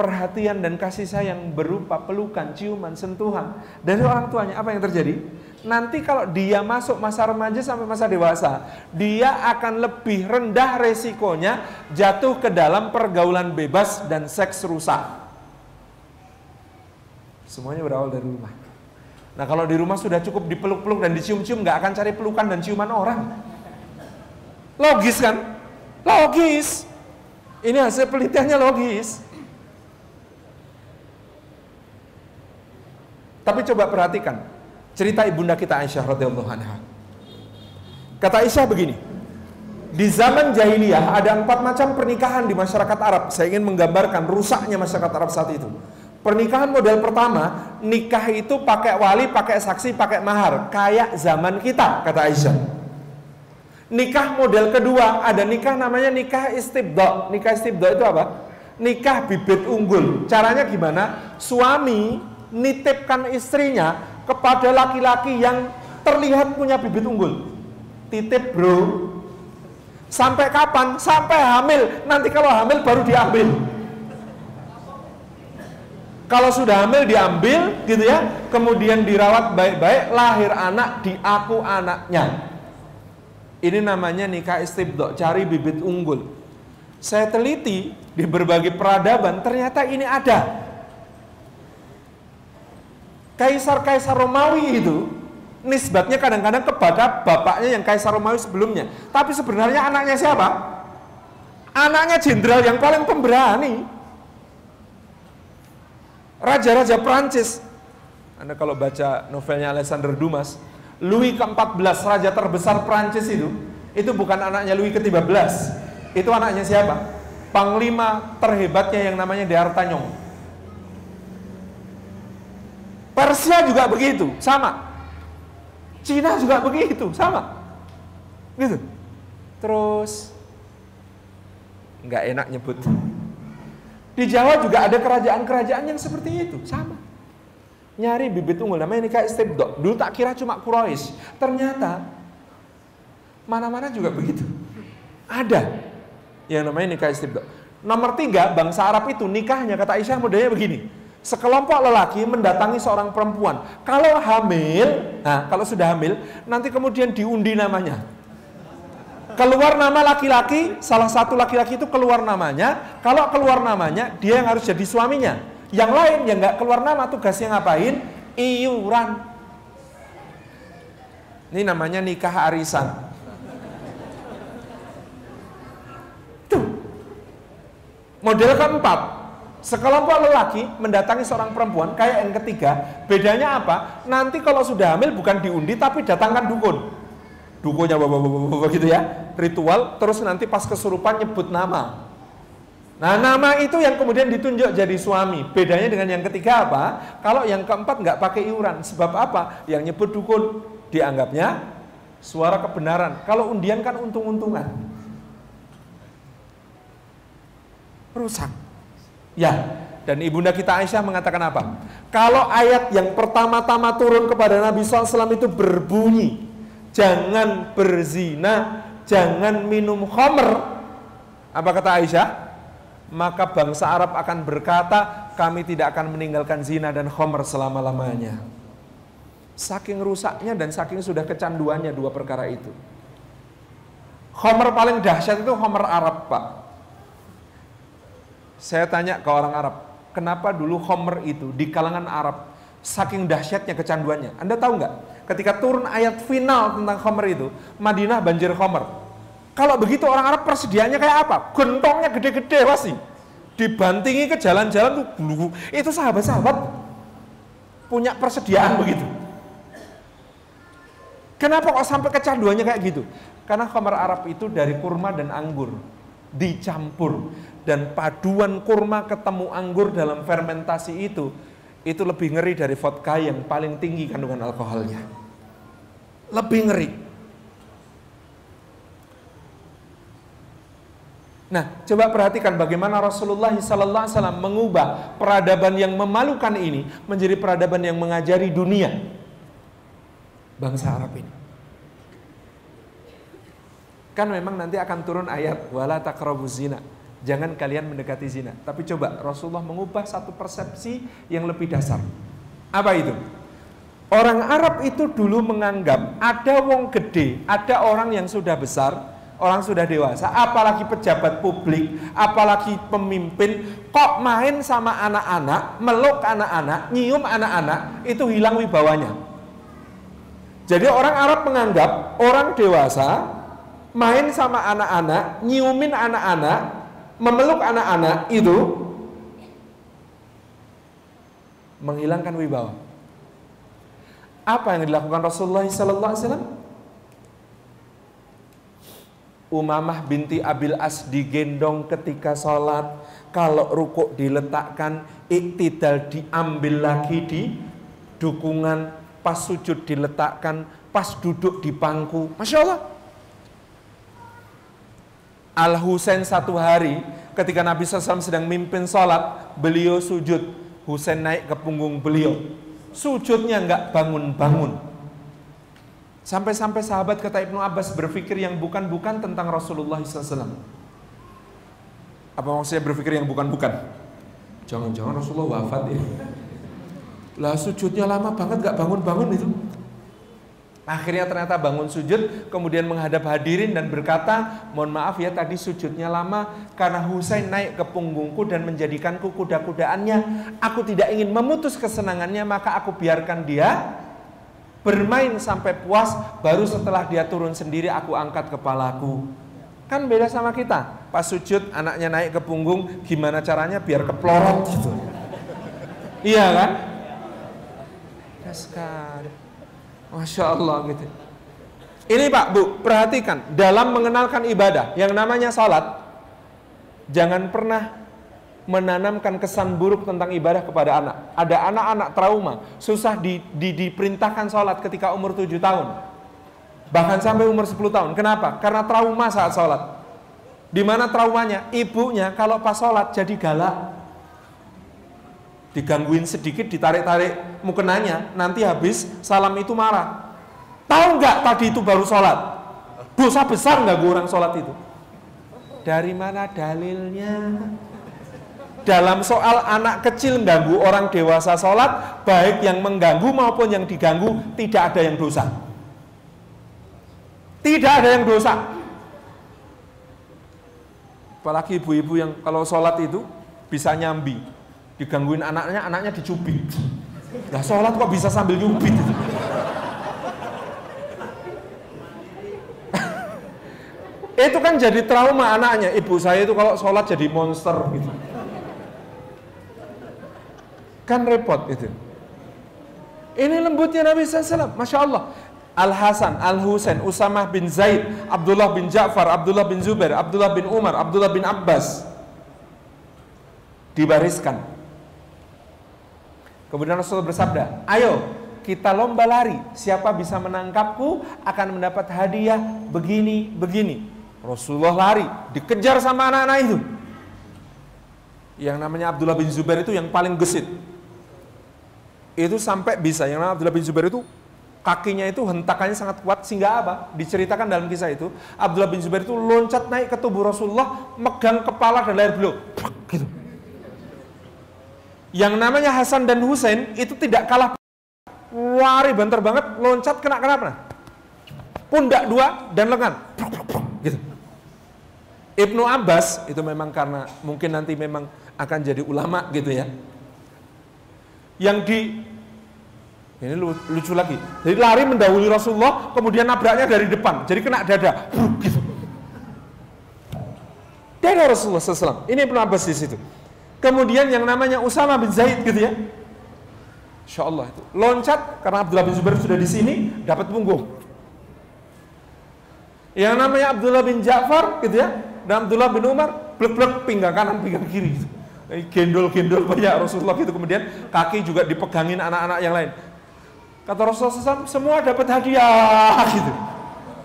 perhatian dan kasih sayang berupa pelukan, ciuman, sentuhan dari orang tuanya, apa yang terjadi? Nanti kalau dia masuk masa remaja sampai masa dewasa, dia akan lebih rendah resikonya jatuh ke dalam pergaulan bebas dan seks rusak. Semuanya berawal dari rumah. Nah kalau di rumah sudah cukup dipeluk-peluk dan dicium-cium, nggak akan cari pelukan dan ciuman orang. Logis kan? Logis. Ini hasil penelitiannya logis. Tapi coba perhatikan cerita ibunda kita Aisyah radhiyallahu anha. Kata Aisyah begini, di zaman jahiliyah ada empat macam pernikahan di masyarakat Arab. Saya ingin menggambarkan rusaknya masyarakat Arab saat itu. Pernikahan model pertama, nikah itu pakai wali, pakai saksi, pakai mahar, kayak zaman kita, kata Aisyah. Nikah model kedua, ada nikah namanya nikah istibdo. Nikah istibdo itu apa? Nikah bibit unggul. Caranya gimana? Suami nitipkan istrinya kepada laki-laki yang terlihat punya bibit unggul. Titip bro. Sampai kapan? Sampai hamil. Nanti kalau hamil baru diambil. Kalau sudah hamil diambil gitu ya, kemudian dirawat baik-baik, lahir anak diaku anaknya. Ini namanya nikah istibdo, cari bibit unggul. Saya teliti di berbagai peradaban, ternyata ini ada kaisar-kaisar Romawi itu nisbatnya kadang-kadang kepada bapaknya yang kaisar Romawi sebelumnya. Tapi sebenarnya anaknya siapa? Anaknya jenderal yang paling pemberani. Raja-raja Prancis. Anda kalau baca novelnya Alexander Dumas, Louis ke-14 raja terbesar Prancis itu, itu bukan anaknya Louis ke-13. Itu anaknya siapa? panglima terhebatnya yang namanya Deartanyong. Persia juga begitu, sama. Cina juga begitu, sama. Gitu. Terus nggak enak nyebut. Di Jawa juga ada kerajaan-kerajaan yang seperti itu, sama. Nyari bibit unggul namanya nikah istibdo. Dulu tak kira cuma Quraisy. Ternyata mana-mana juga begitu. Ada yang namanya nikah istibdo. Nomor tiga, bangsa Arab itu nikahnya kata Aisyah modelnya begini. Sekelompok lelaki mendatangi seorang perempuan. Kalau hamil, nah kalau sudah hamil, nanti kemudian diundi namanya. Keluar nama laki-laki, salah satu laki-laki itu keluar namanya. Kalau keluar namanya, dia yang harus jadi suaminya. Yang lain yang nggak keluar nama tugasnya ngapain? Iuran. Ini namanya nikah arisan. Tuh. Model keempat, sekelompok lelaki mendatangi seorang perempuan kayak yang ketiga, bedanya apa? Nanti kalau sudah hamil bukan diundi tapi datangkan dukun. Dukunya bawa-bawa gitu ya, ritual terus nanti pas kesurupan nyebut nama. Nah nama itu yang kemudian ditunjuk jadi suami. Bedanya dengan yang ketiga apa? Kalau yang keempat nggak pakai iuran. Sebab apa? Yang nyebut dukun dianggapnya suara kebenaran. Kalau undian kan untung-untungan. Rusak. Ya, dan ibunda kita Aisyah mengatakan apa? Kalau ayat yang pertama-tama turun kepada Nabi SAW itu berbunyi, jangan berzina, jangan minum khamr. Apa kata Aisyah? maka bangsa Arab akan berkata, kami tidak akan meninggalkan zina dan khomer selama-lamanya. Saking rusaknya dan saking sudah kecanduannya dua perkara itu. Khomer paling dahsyat itu khomer Arab, Pak. Saya tanya ke orang Arab, kenapa dulu khomer itu di kalangan Arab saking dahsyatnya kecanduannya? Anda tahu nggak? Ketika turun ayat final tentang khomer itu, Madinah banjir khomer kalau begitu orang Arab persediaannya kayak apa? Gentongnya gede-gede pasti. Dibantingi ke jalan-jalan tuh bulu. Itu sahabat-sahabat punya persediaan begitu. Kenapa kok sampai kecanduannya kayak gitu? Karena khamar Arab itu dari kurma dan anggur dicampur dan paduan kurma ketemu anggur dalam fermentasi itu itu lebih ngeri dari vodka yang paling tinggi kandungan alkoholnya. Lebih ngeri. Nah, coba perhatikan bagaimana Rasulullah SAW mengubah peradaban yang memalukan ini menjadi peradaban yang mengajari dunia bangsa Arab ini. Kan memang nanti akan turun ayat wala taqrabu zina. Jangan kalian mendekati zina. Tapi coba Rasulullah mengubah satu persepsi yang lebih dasar. Apa itu? Orang Arab itu dulu menganggap ada wong gede, ada orang yang sudah besar, orang sudah dewasa, apalagi pejabat publik, apalagi pemimpin, kok main sama anak-anak, meluk anak-anak, nyium anak-anak, itu hilang wibawanya. Jadi orang Arab menganggap orang dewasa main sama anak-anak, nyiumin anak-anak, memeluk anak-anak itu menghilangkan wibawa. Apa yang dilakukan Rasulullah SAW? Umamah binti Abil As digendong ketika sholat Kalau rukuk diletakkan Iktidal diambil lagi di dukungan Pas sujud diletakkan Pas duduk di pangku Masya Allah Al Husain satu hari ketika Nabi SAW sedang mimpin sholat Beliau sujud Husain naik ke punggung beliau Sujudnya nggak bangun-bangun Sampai-sampai sahabat kata Ibnu Abbas berpikir yang bukan-bukan tentang Rasulullah SAW. Apa maksudnya berpikir yang bukan-bukan? Jangan-jangan Rasulullah wafat ya. Lah sujudnya lama banget gak bangun-bangun itu. Akhirnya ternyata bangun sujud, kemudian menghadap hadirin dan berkata, mohon maaf ya tadi sujudnya lama karena Husain naik ke punggungku dan menjadikanku kuda-kudaannya. Aku tidak ingin memutus kesenangannya, maka aku biarkan dia bermain sampai puas, baru setelah dia turun sendiri aku angkat kepalaku. Kan beda sama kita. Pas sujud anaknya naik ke punggung, gimana caranya biar keplorot gitu. iya kan? Sekali. Masya Allah gitu. Ini Pak Bu, perhatikan dalam mengenalkan ibadah yang namanya salat jangan pernah menanamkan kesan buruk tentang ibadah kepada anak. Ada anak-anak trauma, susah di, di, diperintahkan sholat ketika umur 7 tahun. Bahkan sampai umur 10 tahun. Kenapa? Karena trauma saat sholat. Di mana traumanya? Ibunya kalau pas sholat jadi galak. Digangguin sedikit, ditarik-tarik mukenanya, nanti habis salam itu marah. Tahu nggak tadi itu baru sholat? Dosa besar nggak orang sholat itu? Dari mana dalilnya? Dalam soal anak kecil mengganggu orang dewasa sholat, baik yang mengganggu maupun yang diganggu, tidak ada yang dosa. Tidak ada yang dosa. Apalagi ibu-ibu yang kalau sholat itu bisa nyambi, digangguin anaknya, anaknya dicubit. Nah sholat kok bisa sambil nyubit itu. kan jadi trauma anaknya. Ibu saya itu kalau sholat jadi monster gitu. Kan repot itu. Ini lembutnya Nabi SAW, Masya Allah. Al Hasan, Al Husain, Usamah bin Zaid, Abdullah bin Ja'far, Abdullah bin Zubair, Abdullah bin Umar, Abdullah bin Abbas dibariskan. Kemudian Rasulullah bersabda, "Ayo kita lomba lari. Siapa bisa menangkapku akan mendapat hadiah begini begini." Rasulullah lari, dikejar sama anak-anak itu. Yang namanya Abdullah bin Zubair itu yang paling gesit itu sampai bisa yang namanya Abdullah bin Zubair itu kakinya itu hentakannya sangat kuat sehingga apa? Diceritakan dalam kisah itu Abdullah bin Zubair itu loncat naik ke tubuh Rasulullah megang kepala dan leher beliau gitu. Yang namanya Hasan dan Husain itu tidak kalah lari banter banget loncat kena kenapa? Pundak dua dan lengan gitu. Ibnu Abbas itu memang karena mungkin nanti memang akan jadi ulama gitu ya yang di ini lucu lagi. Jadi lari mendahului Rasulullah, kemudian nabraknya dari depan, jadi kena dada, gitu. Dada Rasulullah SAW. Ini Ibnu Abbas di situ. Kemudian yang namanya Usama bin Zaid gitu ya. Insya Allah itu. Loncat karena Abdullah bin Zubair sudah di sini dapat punggung. Yang namanya Abdullah bin Ja'far gitu ya dan Abdullah bin Umar blek-blek pinggang kanan pinggang kiri gitu. Gendol-gendol banyak Rasulullah gitu. Kemudian kaki juga dipegangin anak-anak yang lain. Kata Rasulullah SAW semua dapat hadiah gitu.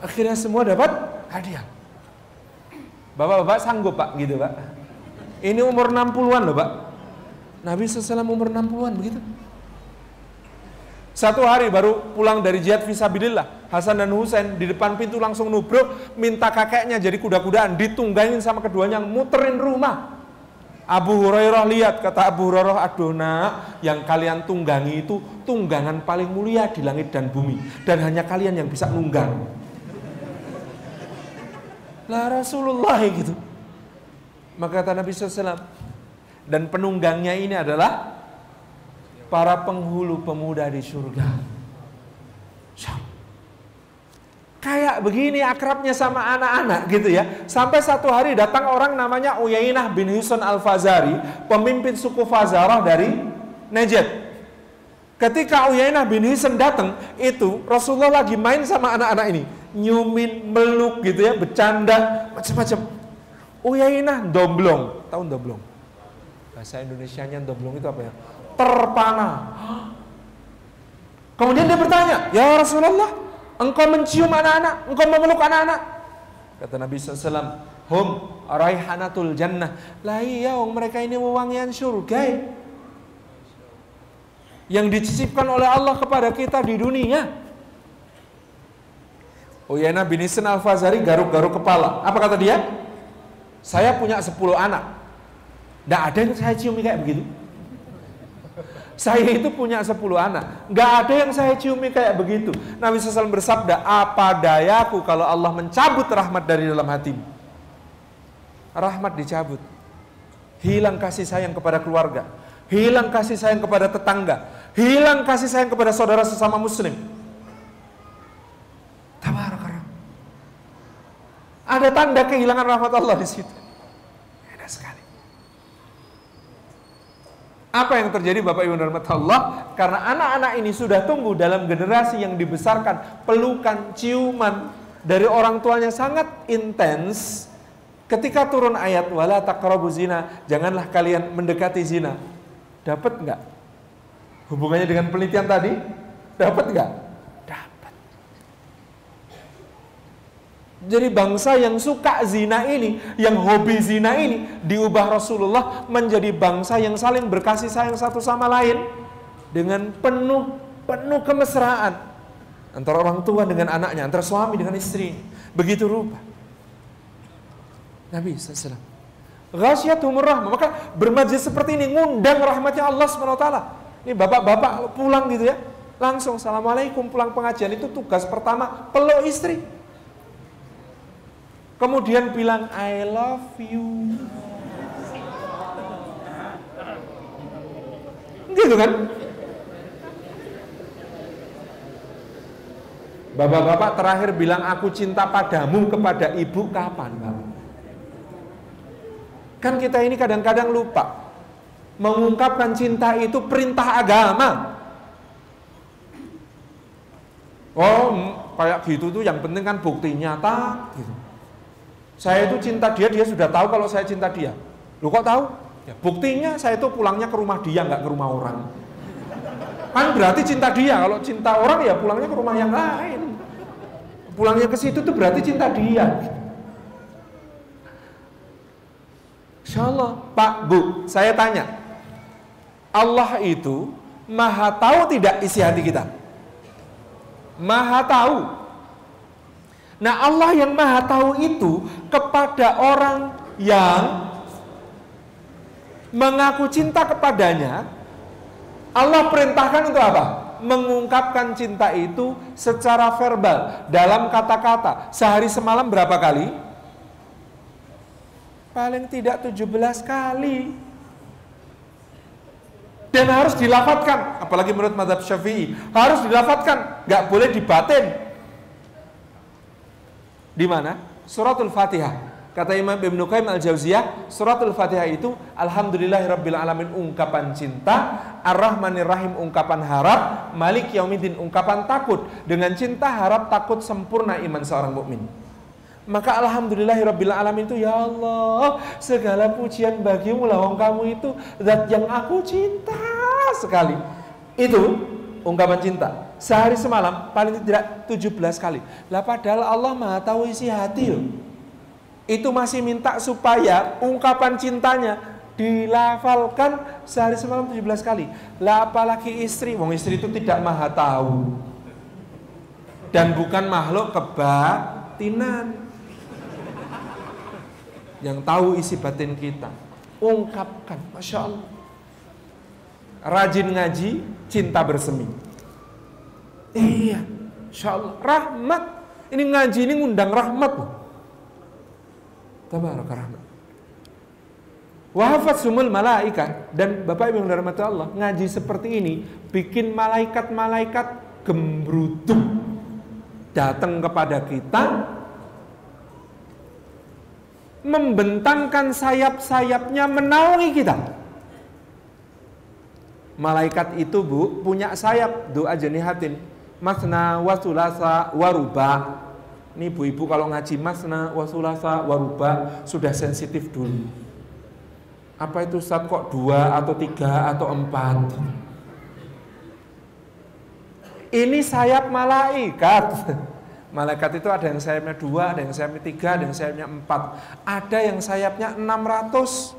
Akhirnya semua dapat hadiah. Bapak-bapak sanggup pak? Gitu pak ini umur 60-an loh pak. Nabi SAW umur 60-an begitu. Satu hari baru pulang dari jihad visabilillah Hasan dan Husain di depan pintu langsung nubruk minta kakeknya jadi kuda-kudaan ditunggangin sama keduanya muterin rumah. Abu Hurairah lihat kata Abu Hurairah aduh nak yang kalian tunggangi itu tunggangan paling mulia di langit dan bumi dan hanya kalian yang bisa nunggang. Lah Rasulullah gitu maka kata Nabi SAW dan penunggangnya ini adalah para penghulu pemuda di surga kayak begini akrabnya sama anak-anak gitu ya. Sampai satu hari datang orang namanya Uyainah bin Husain Al-Fazari, pemimpin suku Fazarah dari Najd. Ketika Uyainah bin Husain datang, itu Rasulullah lagi main sama anak-anak ini, nyumin, meluk gitu ya, bercanda, macam-macam. Uyainah domblong, tahu domblong? Bahasa Indonesia-nya domblong itu apa ya? Terpana. Kemudian dia bertanya, "Ya Rasulullah, Engkau mencium anak-anak, engkau memeluk anak-anak. Kata Nabi SAW, Hum raihanatul jannah. Lah iya, mereka ini wewangian surga. Yang dicicipkan oleh Allah kepada kita di dunia. Uyana bin Isan al-Fazari garuk-garuk kepala. Apa kata dia? Saya punya 10 anak. Tidak ada yang saya ciumi kayak begitu. Saya itu punya 10 anak. Nggak ada yang saya ciumi kayak begitu. Nabi SAW bersabda, apa dayaku kalau Allah mencabut rahmat dari dalam hatimu. Rahmat dicabut. Hilang kasih sayang kepada keluarga. Hilang kasih sayang kepada tetangga. Hilang kasih sayang kepada saudara sesama muslim. Ada tanda kehilangan rahmat Allah di situ. Ada sekali. Apa yang terjadi Bapak Ibu dan Allah? Karena anak-anak ini sudah tumbuh dalam generasi yang dibesarkan pelukan, ciuman dari orang tuanya sangat intens. Ketika turun ayat wala taqrabu zina, janganlah kalian mendekati zina. Dapat nggak? Hubungannya dengan penelitian tadi? Dapat nggak? Dapat. Jadi bangsa yang suka zina ini, yang hobi zina ini, diubah Rasulullah menjadi bangsa yang saling berkasih sayang satu sama lain dengan penuh penuh kemesraan antara orang tua dengan anaknya, antara suami dengan istri. Begitu rupa. Nabi SAW. Ghasyatumur rahmah. Maka bermajlis seperti ini ngundang rahmatnya Allah SWT. Ini bapak-bapak pulang gitu ya. Langsung Assalamualaikum pulang pengajian itu tugas pertama peluk istri. Kemudian bilang I love you. Gitu kan? Bapak-bapak terakhir bilang aku cinta padamu kepada ibu kapan, Bapak? Kan kita ini kadang-kadang lupa mengungkapkan cinta itu perintah agama. Oh, kayak gitu tuh yang penting kan bukti nyata gitu. Saya itu cinta dia, dia sudah tahu kalau saya cinta dia. Lu kok tahu? Ya, buktinya saya itu pulangnya ke rumah dia, nggak ke rumah orang. Kan berarti cinta dia. Kalau cinta orang ya pulangnya ke rumah yang lain. Pulangnya ke situ tuh berarti cinta dia. Insya Allah, Pak, Bu, saya tanya. Allah itu maha tahu tidak isi hati kita? Maha tahu. Nah Allah yang maha tahu itu kepada orang yang mengaku cinta kepadanya, Allah perintahkan untuk apa? Mengungkapkan cinta itu secara verbal, dalam kata-kata. Sehari semalam berapa kali? Paling tidak 17 kali. Dan harus dilafatkan, apalagi menurut madhab syafi'i, harus dilafatkan, gak boleh dibatin. Di mana? Suratul Fatihah. Kata Imam Ibn Qayyim Al-Jauziyah, suratul Fatihah itu alhamdulillahirabbil alamin ungkapan cinta, Ar-Rahmanir ungkapan harap, Malik Yaumiddin ungkapan takut. Dengan cinta, harap, takut sempurna iman seorang mukmin. Maka alhamdulillahirabbil alamin itu ya Allah, segala pujian bagimu lah kamu itu zat yang aku cinta sekali. Itu ungkapan cinta. Sehari semalam paling tidak 17 kali. Lah padahal Allah Maha tahu isi hati loh. Itu masih minta supaya ungkapan cintanya dilafalkan sehari semalam 17 kali. Lah apalagi istri, wong istri itu tidak maha tahu. Dan bukan makhluk kebatinan yang tahu isi batin kita. Ungkapkan, Masya Allah. Rajin ngaji, cinta bersemi. Iya, Masya Allah. Rahmat. Ini ngaji ini ngundang rahmat. Tabaraka rahmat. Wahafat sumul malaikat dan Bapak Ibu yang Allah ngaji seperti ini bikin malaikat-malaikat gembrutuk datang kepada kita membentangkan sayap-sayapnya menaungi kita. Malaikat itu bu punya sayap doa jenihatin masna wasulasa waruba. Ini ibu-ibu kalau ngaji masna wasulasa waruba sudah sensitif dulu. Apa itu saat kok dua atau tiga atau empat? Ini sayap malaikat. Malaikat itu ada yang sayapnya dua, ada yang sayapnya tiga, ada yang sayapnya empat. Ada yang sayapnya enam ratus.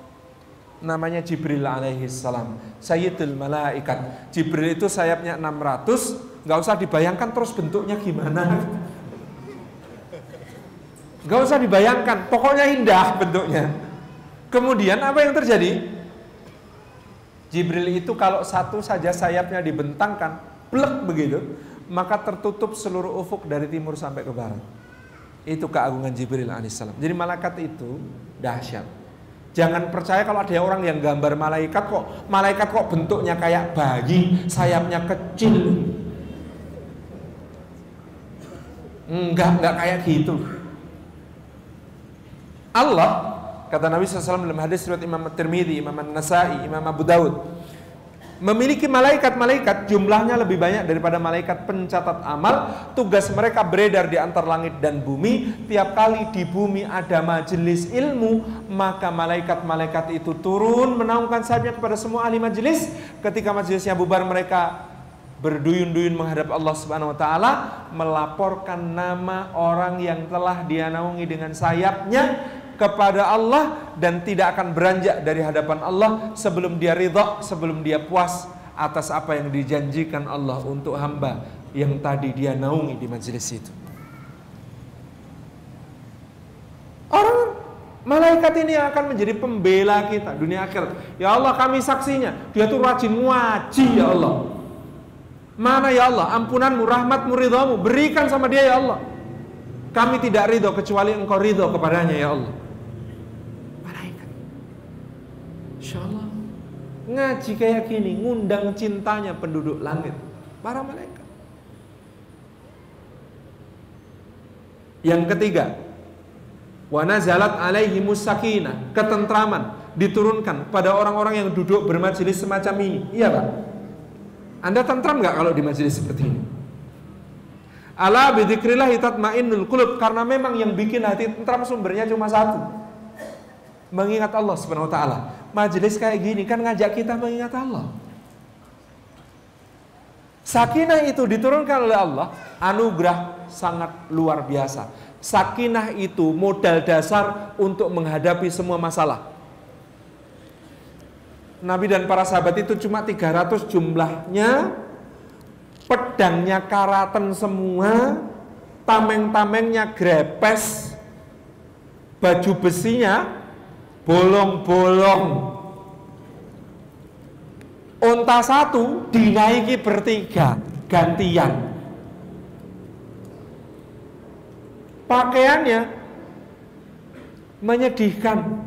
Namanya Jibril alaihi salam. Sayyidul malaikat. Jibril itu sayapnya enam ratus. Gak usah dibayangkan terus bentuknya gimana. Gak usah dibayangkan, pokoknya indah bentuknya. Kemudian apa yang terjadi? Jibril itu kalau satu saja sayapnya dibentangkan, plek begitu, maka tertutup seluruh ufuk dari timur sampai ke barat. Itu keagungan Jibril alaihissalam. Jadi malaikat itu dahsyat. Jangan percaya kalau ada orang yang gambar malaikat kok, malaikat kok bentuknya kayak bayi, sayapnya kecil. Enggak, enggak kayak gitu. Allah kata Nabi SAW dalam hadis riwayat Imam Tirmidzi, Imam An-Nasai, Imam Abu Daud. Memiliki malaikat-malaikat jumlahnya lebih banyak daripada malaikat pencatat amal. Tugas mereka beredar di antar langit dan bumi. Tiap kali di bumi ada majelis ilmu maka malaikat-malaikat itu turun menaungkan sayapnya kepada semua ahli majelis. Ketika majelisnya bubar mereka berduyun-duyun menghadap Allah Subhanahu wa taala melaporkan nama orang yang telah dia naungi dengan sayapnya kepada Allah dan tidak akan beranjak dari hadapan Allah sebelum dia ridha, sebelum dia puas atas apa yang dijanjikan Allah untuk hamba yang tadi dia naungi di majelis itu. Orang malaikat ini akan menjadi pembela kita dunia akhir. Ya Allah kami saksinya, dia tuh rajin ngaji ya Allah. Mana ya Allah ampunanmu, rahmatmu, ridhamu berikan sama dia ya Allah. Kami tidak ridho kecuali engkau ridho kepadanya ya Allah. Insya Allah Ngaji kayak gini Ngundang cintanya penduduk langit Para malaikat. Yang ketiga Wanazalat alaihi musakina Ketentraman Diturunkan pada orang-orang yang duduk bermajelis semacam ini. Iya Pak. Anda tentram nggak kalau di majelis seperti ini? Ala bidikrillah tatmainnul qulub karena memang yang bikin hati tentram sumbernya cuma satu. Mengingat Allah Subhanahu wa taala majelis kayak gini kan ngajak kita mengingat Allah. Sakinah itu diturunkan oleh Allah, anugerah sangat luar biasa. Sakinah itu modal dasar untuk menghadapi semua masalah. Nabi dan para sahabat itu cuma 300 jumlahnya, pedangnya karatan semua, tameng-tamengnya grepes, baju besinya bolong-bolong. Unta satu dinaiki bertiga, gantian. Pakaiannya menyedihkan,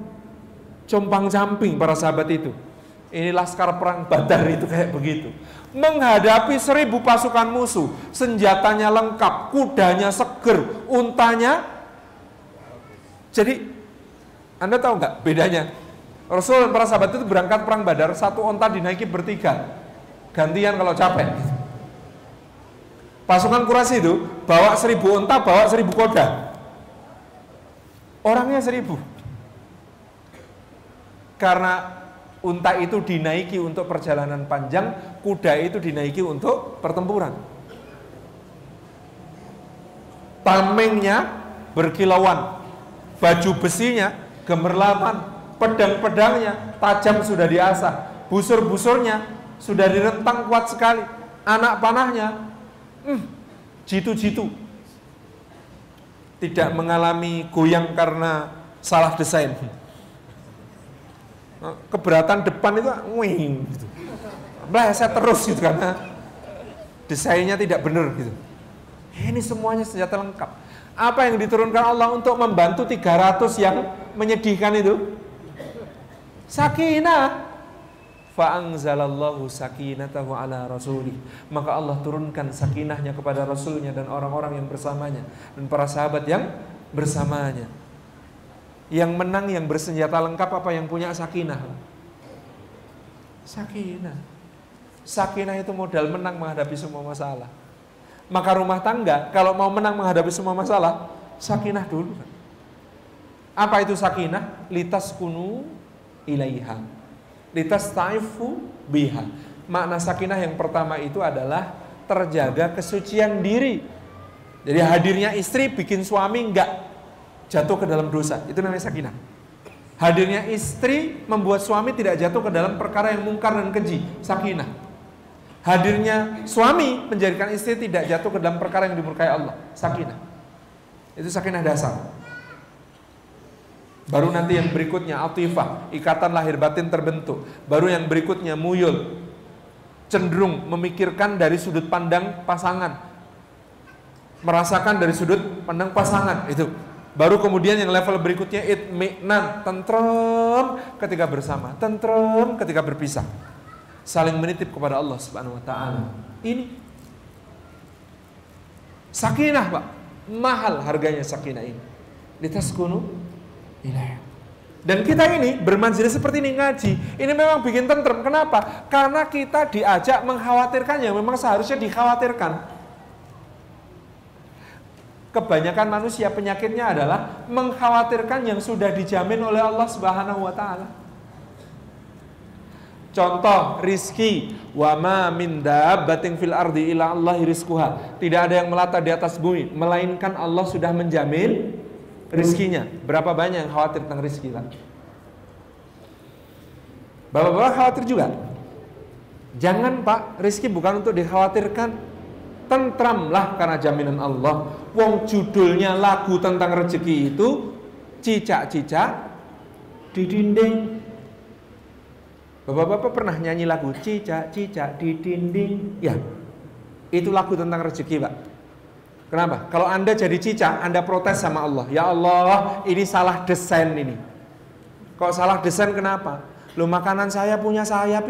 compang camping para sahabat itu. Ini laskar perang badar itu kayak begitu. Menghadapi seribu pasukan musuh, senjatanya lengkap, kudanya seger, untanya. Jadi anda tahu nggak bedanya? Rasul dan para sahabat itu berangkat perang Badar, satu onta dinaiki bertiga. Gantian kalau capek. Pasukan Quraisy itu bawa seribu onta, bawa seribu koda. Orangnya seribu. Karena unta itu dinaiki untuk perjalanan panjang, kuda itu dinaiki untuk pertempuran. Tamengnya berkilauan, baju besinya gemerlapan, pedang-pedangnya tajam sudah diasah, busur-busurnya sudah direntang kuat sekali, anak panahnya hmm, jitu-jitu. Tidak mengalami goyang karena salah desain. Keberatan depan itu wing gitu. saya terus gitu karena desainnya tidak benar gitu. Ini semuanya senjata lengkap. Apa yang diturunkan Allah untuk membantu 300 yang menyedihkan itu? Sakinah. Fa'angzalallahu sakinatahu ala rasulih. Maka Allah turunkan sakinahnya kepada rasulnya dan orang-orang yang bersamanya. Dan para sahabat yang bersamanya. Yang menang, yang bersenjata lengkap apa yang punya sakinah? Sakinah. Sakinah itu modal menang menghadapi semua masalah. Maka rumah tangga kalau mau menang menghadapi semua masalah, sakinah dulu. Apa itu sakinah? Litas kunu ilaiha. Litas taifu biha. Makna sakinah yang pertama itu adalah terjaga kesucian diri. Jadi hadirnya istri bikin suami enggak jatuh ke dalam dosa. Itu namanya sakinah. Hadirnya istri membuat suami tidak jatuh ke dalam perkara yang mungkar dan keji. Sakinah. Hadirnya suami menjadikan istri tidak jatuh ke dalam perkara yang dimurkai Allah. Sakinah. Itu sakinah dasar. Baru nanti yang berikutnya atifah, ikatan lahir batin terbentuk. Baru yang berikutnya muyul, cenderung memikirkan dari sudut pandang pasangan. Merasakan dari sudut pandang pasangan itu. Baru kemudian yang level berikutnya itminan, tentrem ketika bersama, tentrem ketika berpisah. Saling menitip kepada Allah Subhanahu wa taala. Ini sakinah, Pak. Mahal harganya sakinah ini. Litaskunu ilaih. Dan kita ini bermanjilis seperti ini ngaji, ini memang bikin tentrem. Kenapa? Karena kita diajak mengkhawatirkan yang memang seharusnya dikhawatirkan. Kebanyakan manusia penyakitnya adalah mengkhawatirkan yang sudah dijamin oleh Allah Subhanahu wa taala. Contoh rizki wa ma min dabbatin fil ardi ila Allah rizquha. Tidak ada yang melata di atas bumi melainkan Allah sudah menjamin rizkinya. Berapa banyak yang khawatir tentang rizki Pak? Bapak-bapak khawatir juga? Jangan Pak, rizki bukan untuk dikhawatirkan. Tentramlah karena jaminan Allah. Wong judulnya lagu tentang rezeki itu cicak-cicak di dinding. Bapak-bapak pernah nyanyi lagu cicak-cicak di dinding? Ya, itu lagu tentang rezeki Pak. Kenapa? Kalau Anda jadi cicak, Anda protes sama Allah. Ya Allah, ini salah desain ini. Kok salah desain kenapa? Lo makanan saya punya sayap,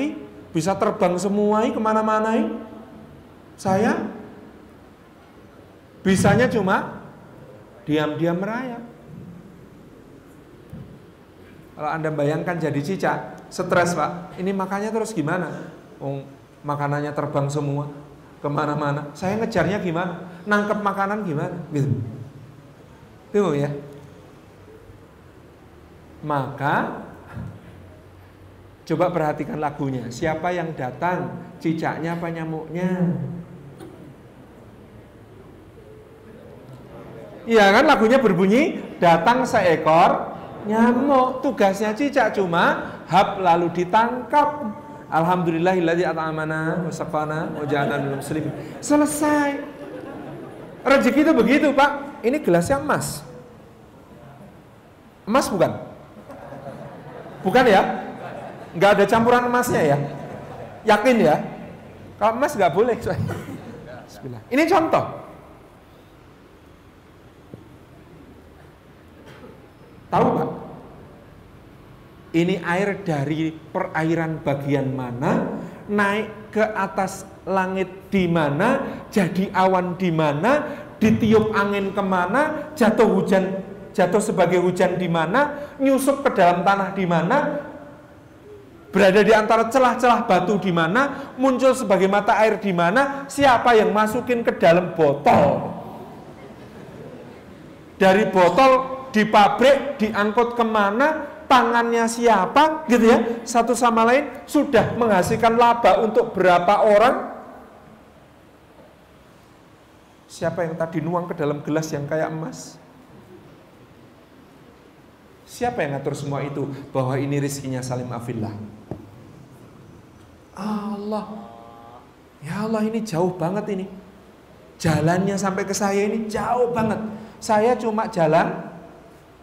bisa terbang semua ke mana-mana. Saya bisanya cuma diam-diam merayap. Kalau Anda bayangkan jadi cicak, stres Pak, ini makannya terus gimana? Oh, makanannya terbang semua ke mana-mana. Saya ngejarnya gimana? Nangkep makanan gimana? Gitu. Bingung ya? Maka coba perhatikan lagunya. Siapa yang datang? Cicaknya apa nyamuknya? Iya kan lagunya berbunyi datang seekor nyamuk. Tugasnya cicak cuma hap lalu ditangkap. Alhamdulillahilladzi at'amana wa saqana wa ja'alana muslim. Selesai. Rezeki itu begitu, Pak. Ini gelasnya emas. Emas bukan? Bukan ya? Enggak ada campuran emasnya ya? Yakin ya? Kalau emas nggak boleh. Ini contoh. Tahu Pak? Ini air dari perairan bagian mana, naik ke atas langit di mana, jadi awan di mana, ditiup angin ke mana, jatuh hujan, jatuh sebagai hujan di mana, nyusup ke dalam tanah di mana, berada di antara celah-celah batu di mana, muncul sebagai mata air di mana, siapa yang masukin ke dalam botol. Dari botol di pabrik diangkut ke mana, tangannya siapa gitu ya satu sama lain sudah menghasilkan laba untuk berapa orang? Siapa yang tadi nuang ke dalam gelas yang kayak emas? Siapa yang ngatur semua itu? Bahwa ini rizkinya salim afillah. Allah. Ya Allah ini jauh banget ini. Jalannya sampai ke saya ini jauh banget. Saya cuma jalan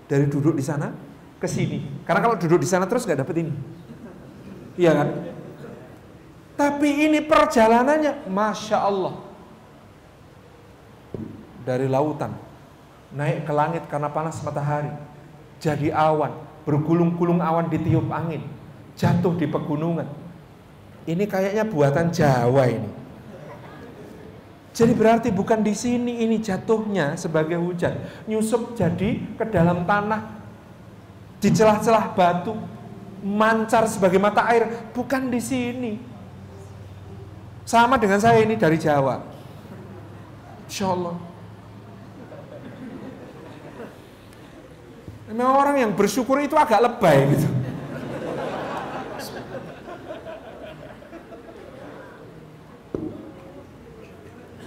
dari duduk di sana ke sini. Karena kalau duduk di sana terus nggak dapet ini. Iya kan? Tapi ini perjalanannya, masya Allah, dari lautan naik ke langit karena panas matahari, jadi awan, bergulung-gulung awan ditiup angin, jatuh di pegunungan. Ini kayaknya buatan Jawa ini. Jadi berarti bukan di sini ini jatuhnya sebagai hujan, nyusup jadi ke dalam tanah di celah-celah batu, mancar sebagai mata air, bukan di sini. Sama dengan saya ini dari Jawa. Insya Allah. Memang orang yang bersyukur itu agak lebay gitu.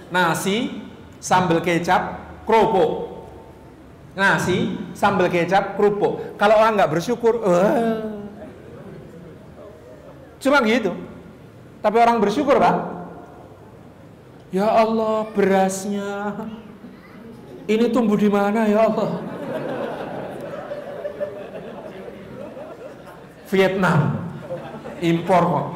Nasi, sambal kecap, kerupuk nasi, sambal kecap, kerupuk. Kalau orang nggak bersyukur, uh. cuma gitu. Tapi orang bersyukur, Pak. Ya Allah, berasnya ini tumbuh di mana ya Allah? Vietnam impor kok.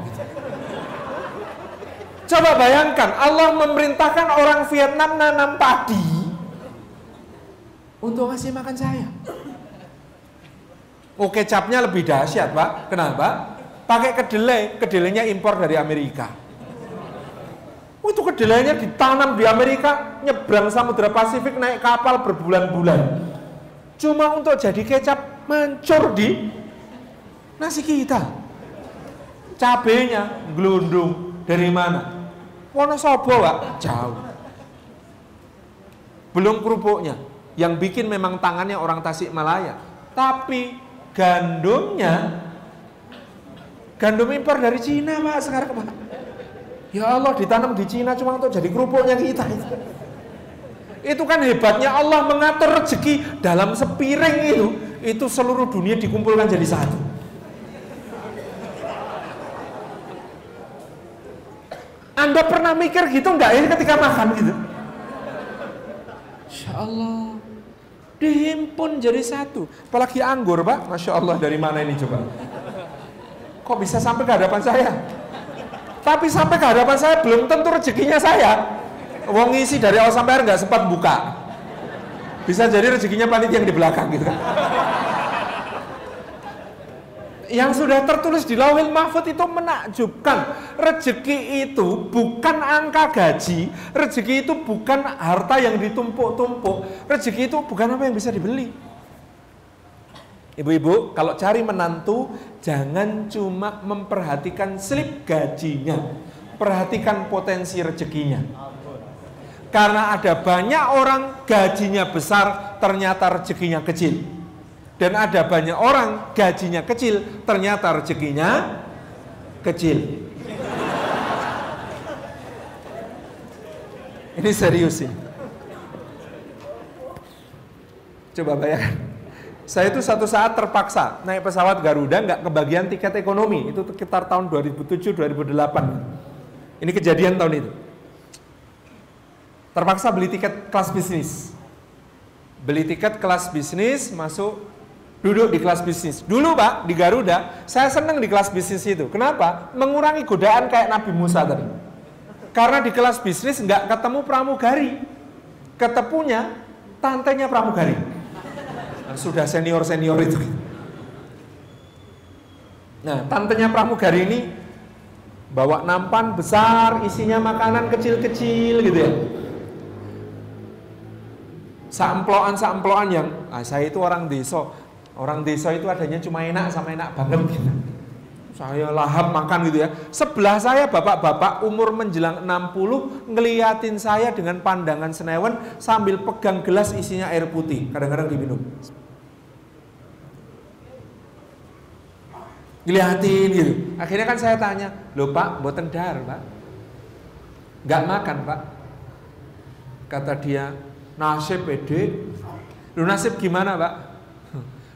Coba bayangkan Allah memerintahkan orang Vietnam nanam padi untuk ngasih makan saya. Oh kecapnya lebih dahsyat pak. Kenapa? Pakai kedelai, kedelainya impor dari Amerika. Oh, itu kedelainya ditanam di Amerika, nyebrang Samudra Pasifik naik kapal berbulan-bulan. Cuma untuk jadi kecap mancur di nasi kita. Cabenya gelundung dari mana? Wonosobo, Pak. Jauh. Belum kerupuknya. Yang bikin memang tangannya orang Tasikmalaya. Tapi gandumnya gandum impor dari Cina, Pak, sekarang, Pak. Ya Allah, ditanam di Cina cuma untuk jadi kerupuknya kita itu. Kan hebatnya Allah mengatur rezeki dalam sepiring itu. Itu seluruh dunia dikumpulkan jadi satu. Anda pernah mikir gitu nggak ini ketika makan gitu? Insya Allah dihimpun jadi satu. Apalagi anggur, Pak. Masya Allah dari mana ini coba? Kok bisa sampai ke hadapan saya? Tapi sampai ke hadapan saya belum tentu rezekinya saya. Wong ngisi dari awal sampai akhir nggak sempat buka. Bisa jadi rezekinya panitia yang di belakang gitu kan yang sudah tertulis di Lauhil Mahfud itu menakjubkan. Rezeki itu bukan angka gaji, rezeki itu bukan harta yang ditumpuk-tumpuk, rezeki itu bukan apa yang bisa dibeli. Ibu-ibu, kalau cari menantu, jangan cuma memperhatikan slip gajinya, perhatikan potensi rezekinya. Karena ada banyak orang gajinya besar, ternyata rezekinya kecil. Dan ada banyak orang gajinya kecil, ternyata rezekinya kecil. Ini serius sih. Coba bayangkan. Saya itu satu saat terpaksa naik pesawat Garuda nggak kebagian tiket ekonomi. Itu sekitar tahun 2007-2008. Ini kejadian tahun itu. Terpaksa beli tiket kelas bisnis. Beli tiket kelas bisnis masuk duduk di kelas bisnis. Dulu Pak, di Garuda, saya senang di kelas bisnis itu. Kenapa? Mengurangi godaan kayak Nabi Musa tadi. Karena di kelas bisnis nggak ketemu pramugari. Ketepunya tantenya pramugari. Sudah senior-senior itu. Nah, tantenya pramugari ini bawa nampan besar, isinya makanan kecil-kecil gitu ya. Samploan-samploan yang, ah, saya itu orang desa, Orang desa itu adanya cuma enak sama enak banget gitu. Saya lahap makan gitu ya. Sebelah saya bapak-bapak umur menjelang 60 ngeliatin saya dengan pandangan senewan sambil pegang gelas isinya air putih. Kadang-kadang diminum. Ngeliatin gitu. Akhirnya kan saya tanya, loh pak, buatan dar pak. Gak makan pak. Kata dia, nasib pede. Lu nasib gimana pak?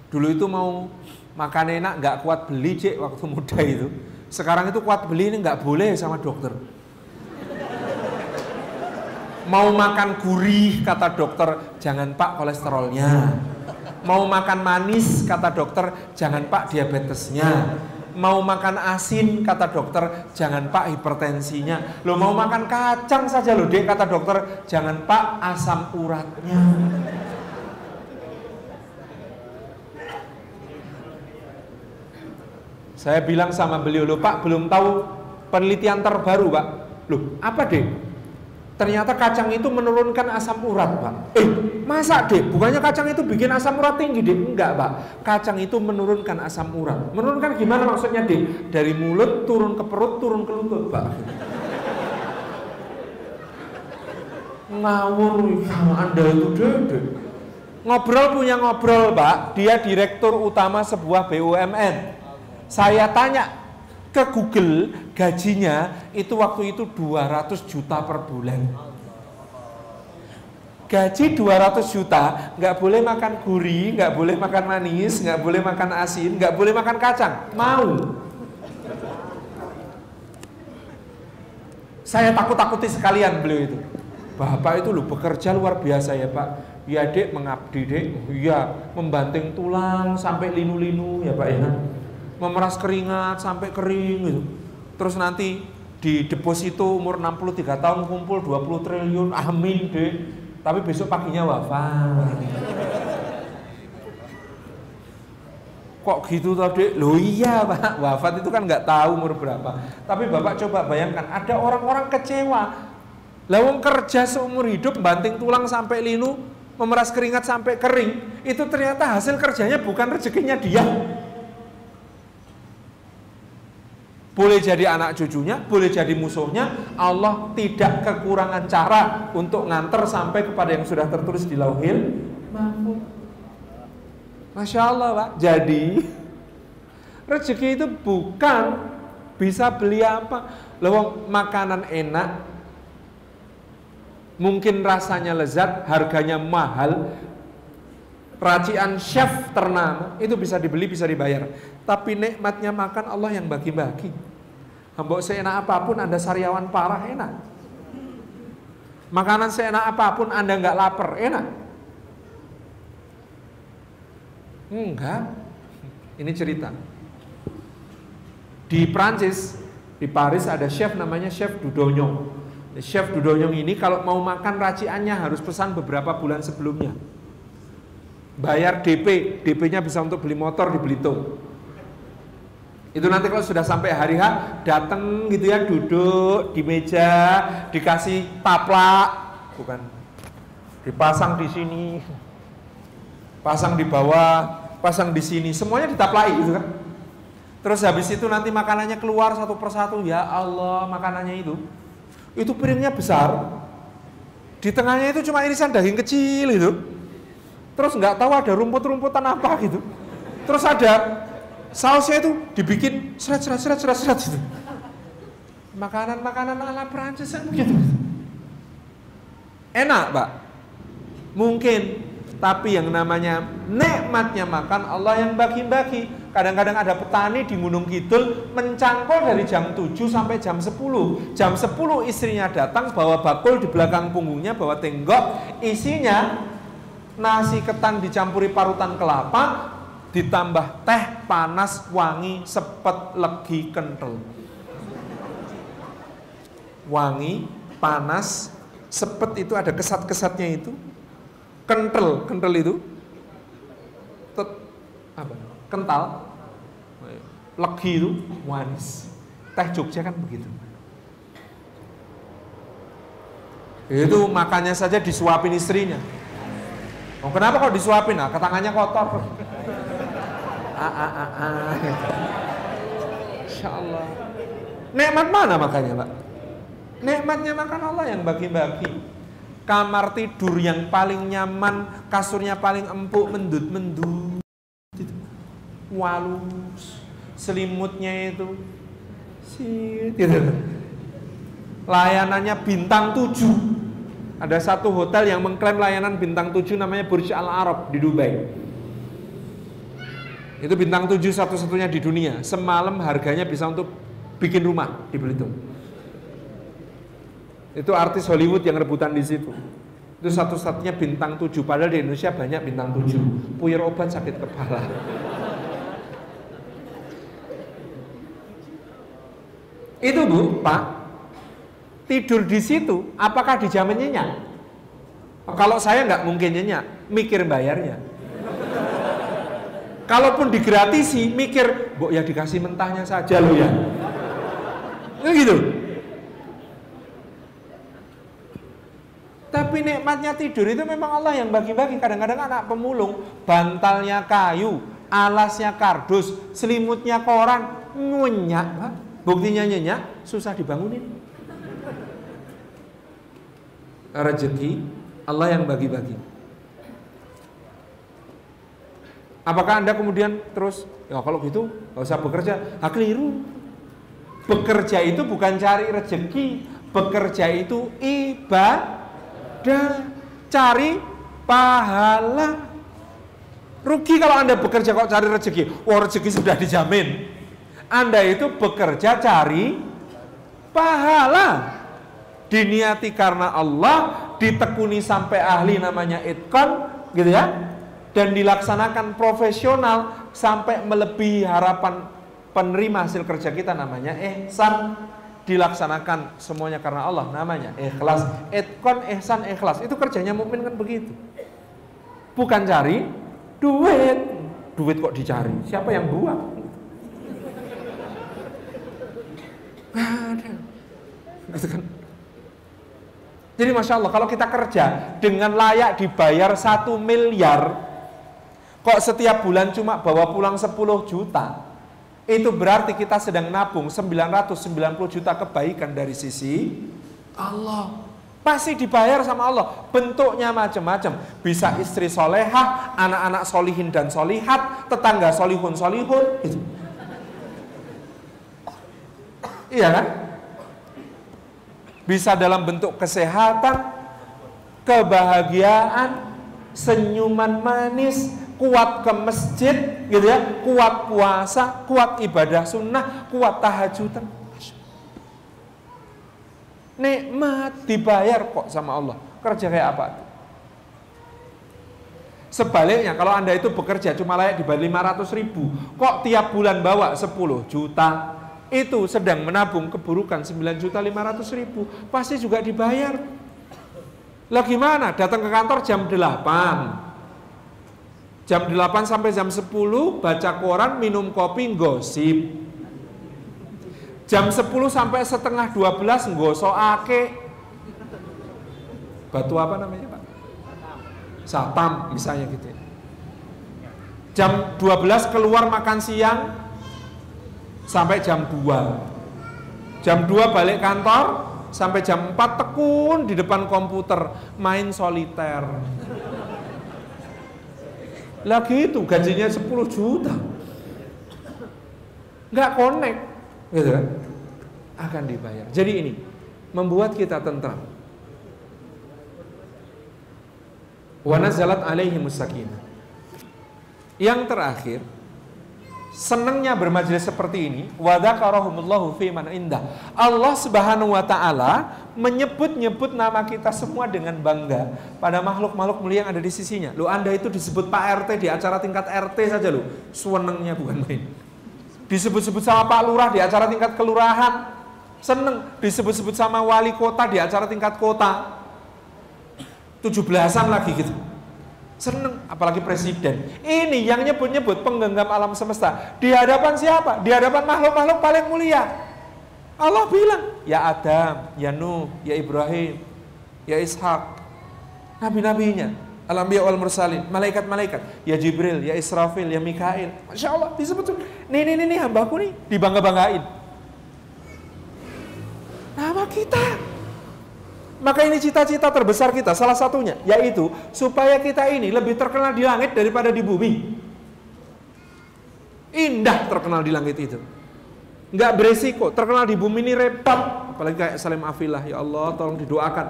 Dulu itu mau makan enak nggak kuat beli cek waktu muda itu. Sekarang itu kuat beli ini nggak boleh sama dokter. Mau makan gurih kata dokter jangan pak kolesterolnya. Mau makan manis kata dokter jangan pak diabetesnya. Mau makan asin kata dokter jangan pak hipertensinya. Lo mau makan kacang saja lo dek kata dokter jangan pak asam uratnya. Saya bilang sama beliau, loh Pak belum tahu penelitian terbaru Pak. Loh apa deh? Ternyata kacang itu menurunkan asam urat Pak. Eh masa deh? Bukannya kacang itu bikin asam urat tinggi deh? Enggak Pak. Kacang itu menurunkan asam urat. Menurunkan gimana maksudnya deh? Dari mulut turun ke perut, turun ke lutut Pak. Ngawur Anda itu deh. Ngobrol punya ngobrol Pak. Dia direktur utama sebuah BUMN saya tanya ke Google gajinya itu waktu itu 200 juta per bulan. Gaji 200 juta, nggak boleh makan gurih, nggak boleh makan manis, nggak boleh makan asin, nggak boleh makan kacang. Mau? Saya takut-takuti sekalian beliau itu. Bapak itu loh bekerja luar biasa ya Pak. Ya dek mengabdi dek, iya membanting tulang sampai linu-linu ya Pak ya memeras keringat sampai kering gitu. Terus nanti di deposito umur 63 tahun kumpul 20 triliun, amin deh. Tapi besok paginya wafat. Kok gitu tadi? Loh iya pak, wafat itu kan nggak tahu umur berapa. Tapi bapak coba bayangkan, ada orang-orang kecewa. Lawang kerja seumur hidup, banting tulang sampai linu, memeras keringat sampai kering, itu ternyata hasil kerjanya bukan rezekinya dia. Boleh jadi anak cucunya, boleh jadi musuhnya, Allah tidak kekurangan cara untuk nganter sampai kepada yang sudah tertulis di lauhil. Masya Allah Pak. Jadi rezeki itu bukan bisa beli apa. Loh makanan enak, mungkin rasanya lezat, harganya mahal, racian chef ternama itu bisa dibeli, bisa dibayar. Tapi nikmatnya makan Allah yang bagi-bagi. Mbok seenak apa pun Anda sariawan parah enak. Makanan seenak apa pun Anda nggak lapar enak. Enggak. Ini cerita. Di Prancis, di Paris ada chef namanya Chef Dudonyong Chef Dudonyong ini kalau mau makan raciannya harus pesan beberapa bulan sebelumnya. Bayar DP, DP-nya bisa untuk beli motor di Belitung. Itu nanti kalau sudah sampai hari H, datang gitu ya, duduk di meja, dikasih taplak, bukan dipasang di sini, pasang di bawah, pasang di sini, semuanya ditaplai gitu kan. Terus habis itu nanti makanannya keluar satu persatu, ya Allah makanannya itu itu piringnya besar, di tengahnya itu cuma irisan daging kecil itu. Terus nggak tahu ada rumput-rumputan apa gitu. Terus ada sausnya itu dibikin seret seret seret gitu. Makanan-makanan ala Prancis begitu. Enak, Pak. Mungkin, tapi yang namanya nikmatnya makan Allah yang bagi-bagi. Kadang-kadang ada petani di Gunung Kidul mencangkul dari jam 7 sampai jam 10. Jam 10 istrinya datang bawa bakul di belakang punggungnya, bawa tenggok, isinya nasi ketan dicampuri parutan kelapa, ditambah teh panas, wangi, sepet, legi, kental. Wangi, panas, sepet itu ada kesat-kesatnya itu. Kental, kental itu. Tet, apa? kental, legi itu manis. Teh Jogja kan begitu. Itu makannya saja disuapin istrinya. Oh, kenapa kok disuapin? Nah, ketangannya kotor. Ah, ah, ah, ah. Insya Allah. Nikmat mana makanya, Pak? Nikmatnya makan Allah yang bagi-bagi. Kamar tidur yang paling nyaman, kasurnya paling empuk, mendut-mendut walus selimutnya itu sit gitu. layanannya bintang 7 ada satu hotel yang mengklaim layanan bintang 7 namanya Burj Al Arab di Dubai itu bintang 7 satu-satunya di dunia. Semalam harganya bisa untuk bikin rumah di Belitung. Itu artis Hollywood yang rebutan di situ. Itu satu-satunya bintang 7 padahal di Indonesia banyak bintang 7 puyir obat sakit kepala. Itu Bu, Pak, tidur di situ, apakah dijamin nyenyak? Kalau saya nggak mungkin nyenyak, mikir bayarnya. Kalaupun digratisi, mikir, bu ya dikasih mentahnya saja lo ya. Nah, gitu. Tapi nikmatnya tidur itu memang Allah yang bagi-bagi. Kadang-kadang anak pemulung, bantalnya kayu, alasnya kardus, selimutnya koran, ngunyak, Pak. Buktinya nyenyak, susah dibangunin. Rezeki Allah yang bagi-bagi. Apakah Anda kemudian terus, ya kalau gitu gak usah bekerja, hak keliru. Bekerja itu bukan cari rezeki, bekerja itu ibadah, cari pahala. Rugi kalau Anda bekerja kok cari rezeki. Wah rezeki sudah dijamin. Anda itu bekerja cari pahala. Diniati karena Allah, ditekuni sampai ahli namanya itkon, gitu ya. Dan dilaksanakan profesional sampai melebihi harapan penerima hasil kerja kita namanya ihsan. Dilaksanakan semuanya karena Allah namanya ikhlas. Itkon ihsan ikhlas. Itu kerjanya mukmin kan begitu. Bukan cari duit. Duit kok dicari? Siapa yang buang. Jadi Masya Allah, kalau kita kerja dengan layak dibayar satu miliar, kok setiap bulan cuma bawa pulang 10 juta, itu berarti kita sedang nabung 990 juta kebaikan dari sisi Allah. Pasti dibayar sama Allah. Bentuknya macam-macam. Bisa istri solehah, anak-anak solihin dan solihat, tetangga solihun solihun. Iya kan? Bisa dalam bentuk kesehatan, kebahagiaan, senyuman manis, kuat ke masjid, gitu ya, kuat puasa, kuat ibadah sunnah, kuat tahajudan. Nikmat dibayar kok sama Allah. Kerja kayak apa? Sebaliknya kalau Anda itu bekerja cuma layak dibayar 500 ribu, kok tiap bulan bawa 10 juta, itu sedang menabung keburukan 9 juta 500 ribu pasti juga dibayar lah gimana datang ke kantor jam 8 jam 8 sampai jam 10 baca koran minum kopi gosip jam 10 sampai setengah 12 ngosok ake batu apa namanya pak satam misalnya gitu jam 12 keluar makan siang sampai jam 2. Jam 2 balik kantor, sampai jam 4 tekun di depan komputer main soliter. Lagi itu gajinya 10 juta. Nggak connect, gitu kan? Akan dibayar. Jadi ini membuat kita tentram. Wa nazalat alaihi musakinah. Yang terakhir, senangnya bermajelis seperti ini wadzakarahumullahu fi indah Allah Subhanahu wa taala menyebut-nyebut nama kita semua dengan bangga pada makhluk-makhluk mulia yang ada di sisinya. Lu Anda itu disebut Pak RT di acara tingkat RT saja lu. Senengnya bukan main. Disebut-sebut sama Pak Lurah di acara tingkat kelurahan. Seneng disebut-sebut sama wali kota di acara tingkat kota. Tujuh belasan lagi gitu. Seneng, apalagi presiden. Ini yang nyebut-nyebut penggenggam alam semesta. Di hadapan siapa? Di hadapan makhluk-makhluk paling mulia. Allah bilang, ya Adam, ya Nuh, ya Ibrahim, ya Ishak. Nabi-nabinya, alambiya wal mursalin, malaikat-malaikat, ya Jibril, ya Israfil, ya Mikail. Masya Allah, disebut nih, nih, nih, nih hambaku nih, dibangga-banggain. Nama kita. Maka ini cita-cita terbesar kita, salah satunya, yaitu supaya kita ini lebih terkenal di langit daripada di bumi. Indah terkenal di langit itu. Enggak beresiko, terkenal di bumi ini repot. Apalagi kayak Salim Afilah, ya Allah tolong didoakan.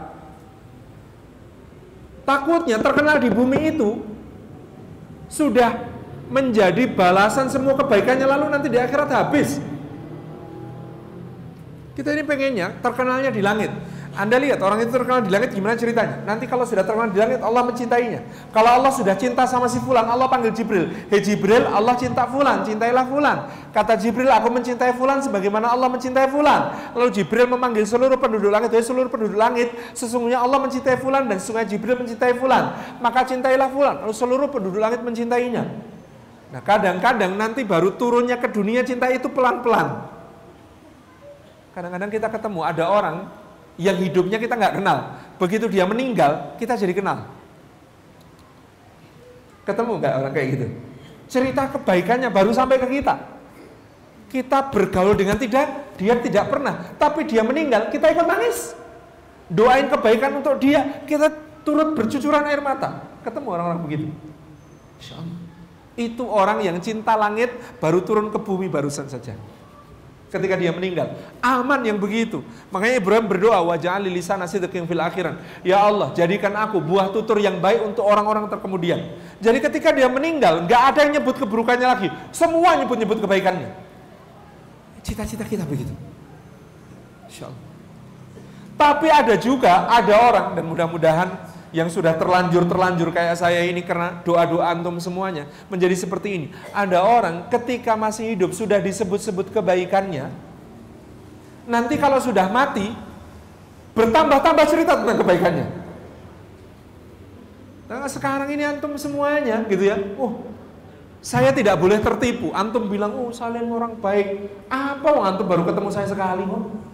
Takutnya terkenal di bumi itu sudah menjadi balasan semua kebaikannya lalu nanti di akhirat habis. Kita ini pengennya terkenalnya di langit. Anda lihat orang itu terkenal di langit gimana ceritanya? Nanti kalau sudah terkenal di langit Allah mencintainya. Kalau Allah sudah cinta sama si fulan, Allah panggil Jibril. Hei Jibril, Allah cinta fulan, cintailah fulan. Kata Jibril, aku mencintai fulan sebagaimana Allah mencintai fulan. Lalu Jibril memanggil seluruh penduduk langit, Hei seluruh penduduk langit, sesungguhnya Allah mencintai fulan dan sesungguhnya Jibril mencintai fulan. Maka cintailah fulan. Lalu seluruh penduduk langit mencintainya. Nah kadang-kadang nanti baru turunnya ke dunia cinta itu pelan-pelan. Kadang-kadang kita ketemu ada orang yang hidupnya kita nggak kenal. Begitu dia meninggal, kita jadi kenal. Ketemu nggak orang kayak gitu? Cerita kebaikannya baru sampai ke kita. Kita bergaul dengan tidak, dia tidak pernah. Tapi dia meninggal, kita ikut nangis. Doain kebaikan untuk dia, kita turut bercucuran air mata. Ketemu orang-orang begitu. Itu orang yang cinta langit baru turun ke bumi barusan saja ketika dia meninggal. Aman yang begitu. Makanya Ibrahim berdoa, wajah lisan sidqin fil akhiran. Ya Allah, jadikan aku buah tutur yang baik untuk orang-orang terkemudian. Jadi ketika dia meninggal, nggak ada yang nyebut keburukannya lagi. Semua nyebut-nyebut kebaikannya. Cita-cita kita begitu. Insya Allah. Tapi ada juga, ada orang, dan mudah-mudahan yang sudah terlanjur-terlanjur kayak saya ini karena doa-doa antum semuanya menjadi seperti ini. Ada orang ketika masih hidup sudah disebut-sebut kebaikannya. Nanti kalau sudah mati bertambah-tambah cerita tentang kebaikannya. Nah, sekarang ini antum semuanya gitu ya. Oh, saya tidak boleh tertipu. Antum bilang, "Oh, salin orang baik." Apa antum baru ketemu saya sekali kok?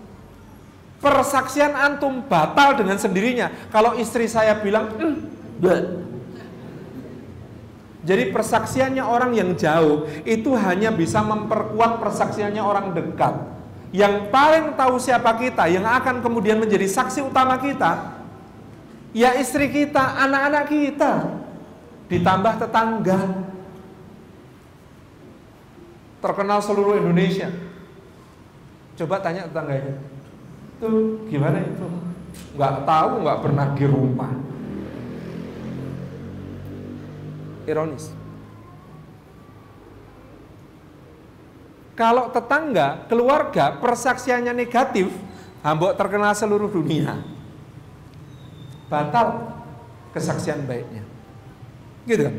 Persaksian antum batal dengan sendirinya. Kalau istri saya bilang, mm, jadi persaksiannya orang yang jauh itu hanya bisa memperkuat persaksiannya orang dekat. Yang paling tahu siapa kita, yang akan kemudian menjadi saksi utama kita, ya istri kita, anak-anak kita, ditambah tetangga. Terkenal seluruh Indonesia. Coba tanya tetangganya itu gimana itu? Nggak tahu nggak pernah di rumah. Ironis. Kalau tetangga keluarga persaksiannya negatif hambok terkenal seluruh dunia. Batal kesaksian baiknya. Gitu kan?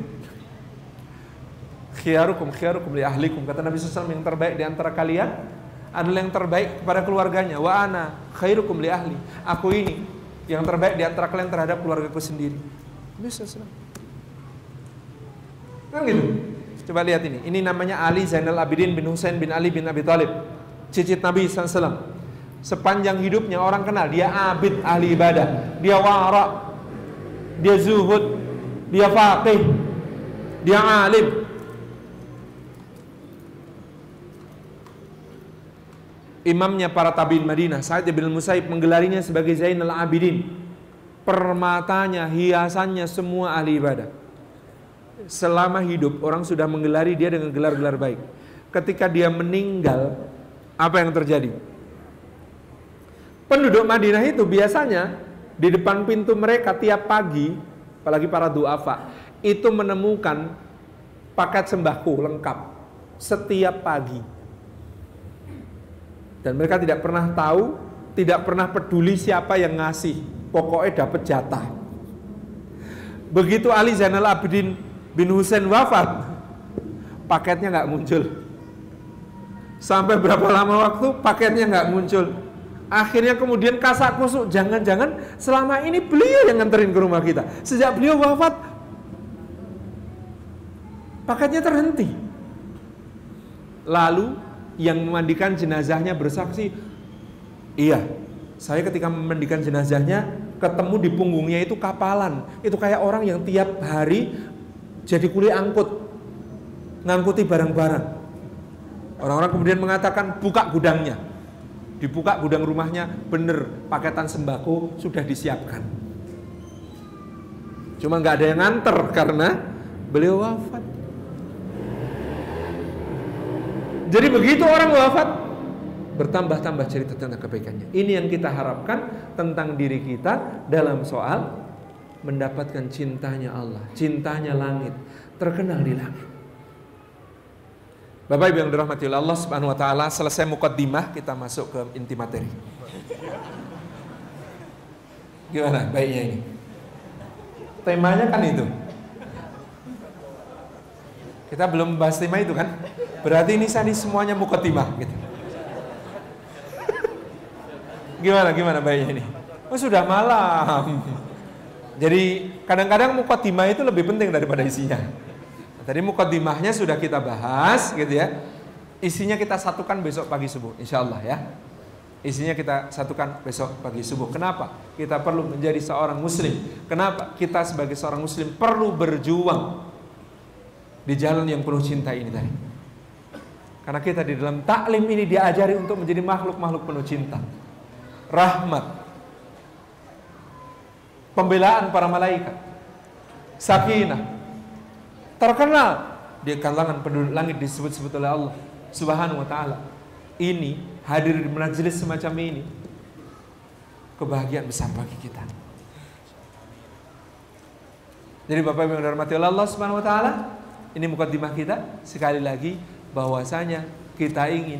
Khiyarukum khiyarukum li ahlikum. Kata Nabi SAW yang terbaik di antara kalian adalah yang terbaik kepada keluarganya. Wa ana khairukum li ahli. Aku ini yang terbaik di antara kalian terhadap keluargaku sendiri. Bisa Kan gitu. Coba lihat ini. Ini namanya Ali Zainal Abidin bin Husain bin Ali bin Abi Thalib. Cicit Nabi SAW. Sepanjang hidupnya orang kenal dia abid ahli ibadah, dia wara, dia zuhud, dia faqih, dia alim, imamnya para tabiin Madinah, Sa'id bin Musaib menggelarinya sebagai Zainal Abidin. Permatanya, hiasannya semua ahli ibadah. Selama hidup orang sudah menggelari dia dengan gelar-gelar baik. Ketika dia meninggal, apa yang terjadi? Penduduk Madinah itu biasanya di depan pintu mereka tiap pagi, apalagi para duafa, itu menemukan paket sembako lengkap setiap pagi dan mereka tidak pernah tahu, tidak pernah peduli siapa yang ngasih. Pokoknya dapat jatah. Begitu Ali Zainal Abidin bin Husain wafat, paketnya nggak muncul. Sampai berapa lama waktu paketnya nggak muncul. Akhirnya kemudian kasak kusuk, jangan-jangan selama ini beliau yang nganterin ke rumah kita. Sejak beliau wafat, paketnya terhenti. Lalu yang memandikan jenazahnya bersaksi, iya, saya ketika memandikan jenazahnya ketemu di punggungnya itu kapalan. Itu kayak orang yang tiap hari jadi kuli angkut, ngangkuti barang-barang. Orang-orang kemudian mengatakan buka gudangnya. Dibuka gudang rumahnya, bener paketan sembako sudah disiapkan. Cuma nggak ada yang nganter karena beliau wafat. Jadi begitu orang wafat bertambah-tambah cerita tentang kebaikannya. Ini yang kita harapkan tentang diri kita dalam soal mendapatkan cintanya Allah, cintanya langit, terkenal di langit. Bapak Ibu yang dirahmati Allah Subhanahu wa taala, selesai mukaddimah kita masuk ke inti materi. Gimana baiknya ini? Temanya kan itu. Kita belum bahas tema itu kan? Berarti ini saya semuanya mukotimah gitu. Gimana gimana baiknya ini? Oh sudah malam. Jadi kadang-kadang mukotimah itu lebih penting daripada isinya. Tadi mukotimahnya sudah kita bahas gitu ya. Isinya kita satukan besok pagi subuh, insya Allah ya. Isinya kita satukan besok pagi subuh. Kenapa? Kita perlu menjadi seorang muslim. Kenapa? Kita sebagai seorang muslim perlu berjuang di jalan yang penuh cinta ini tadi. Karena kita di dalam taklim ini diajari untuk menjadi makhluk-makhluk penuh cinta. Rahmat. Pembelaan para malaikat. Sakinah. Terkenal di kalangan penduduk langit disebut-sebut oleh Allah Subhanahu wa taala. Ini hadir di majelis semacam ini kebahagiaan besar bagi kita. Jadi Bapak Ibu yang dirahmati Allah Subhanahu wa taala, ini mukadimah kita sekali lagi bahwasanya kita ingin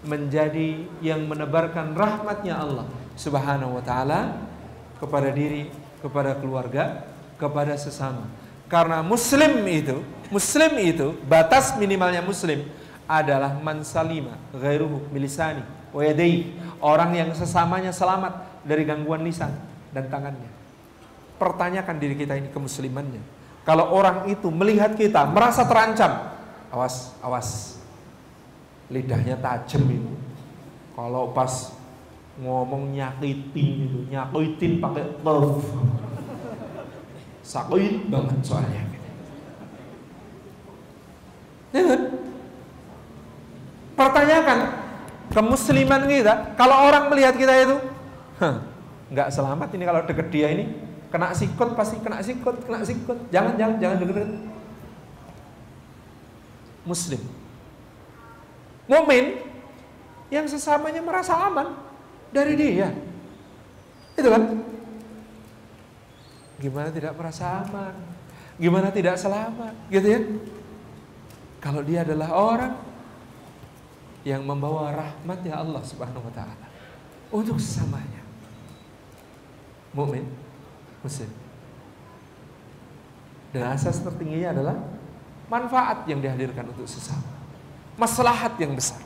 menjadi yang menebarkan rahmatnya Allah Subhanahu wa taala kepada diri, kepada keluarga, kepada sesama. Karena muslim itu, muslim itu batas minimalnya muslim adalah mansalima ghairuhu milisani wa orang yang sesamanya selamat dari gangguan lisan dan tangannya. Pertanyakan diri kita ini kemuslimannya. Kalau orang itu melihat kita merasa terancam, awas, awas. Lidahnya tajam itu. Kalau pas ngomong nyakitin itu, nyakitin pakai love. Sakit banget soalnya. Ya kan? Pertanyakan kemusliman kita, kalau orang melihat kita itu, nggak selamat ini kalau deket dia ini, kena sikut pasti kena sikut, kena sikut. Jangan, jangan, jangan deket-deket. Muslim. Mumin yang sesamanya merasa aman dari dia. Itu kan? Gimana tidak merasa aman? Gimana tidak selamat? Gitu ya? Kalau dia adalah orang yang membawa rahmat ya Allah Subhanahu wa taala untuk sesamanya. Mukmin, muslim. Dan asas tertingginya adalah manfaat yang dihadirkan untuk sesama. Maslahat yang besar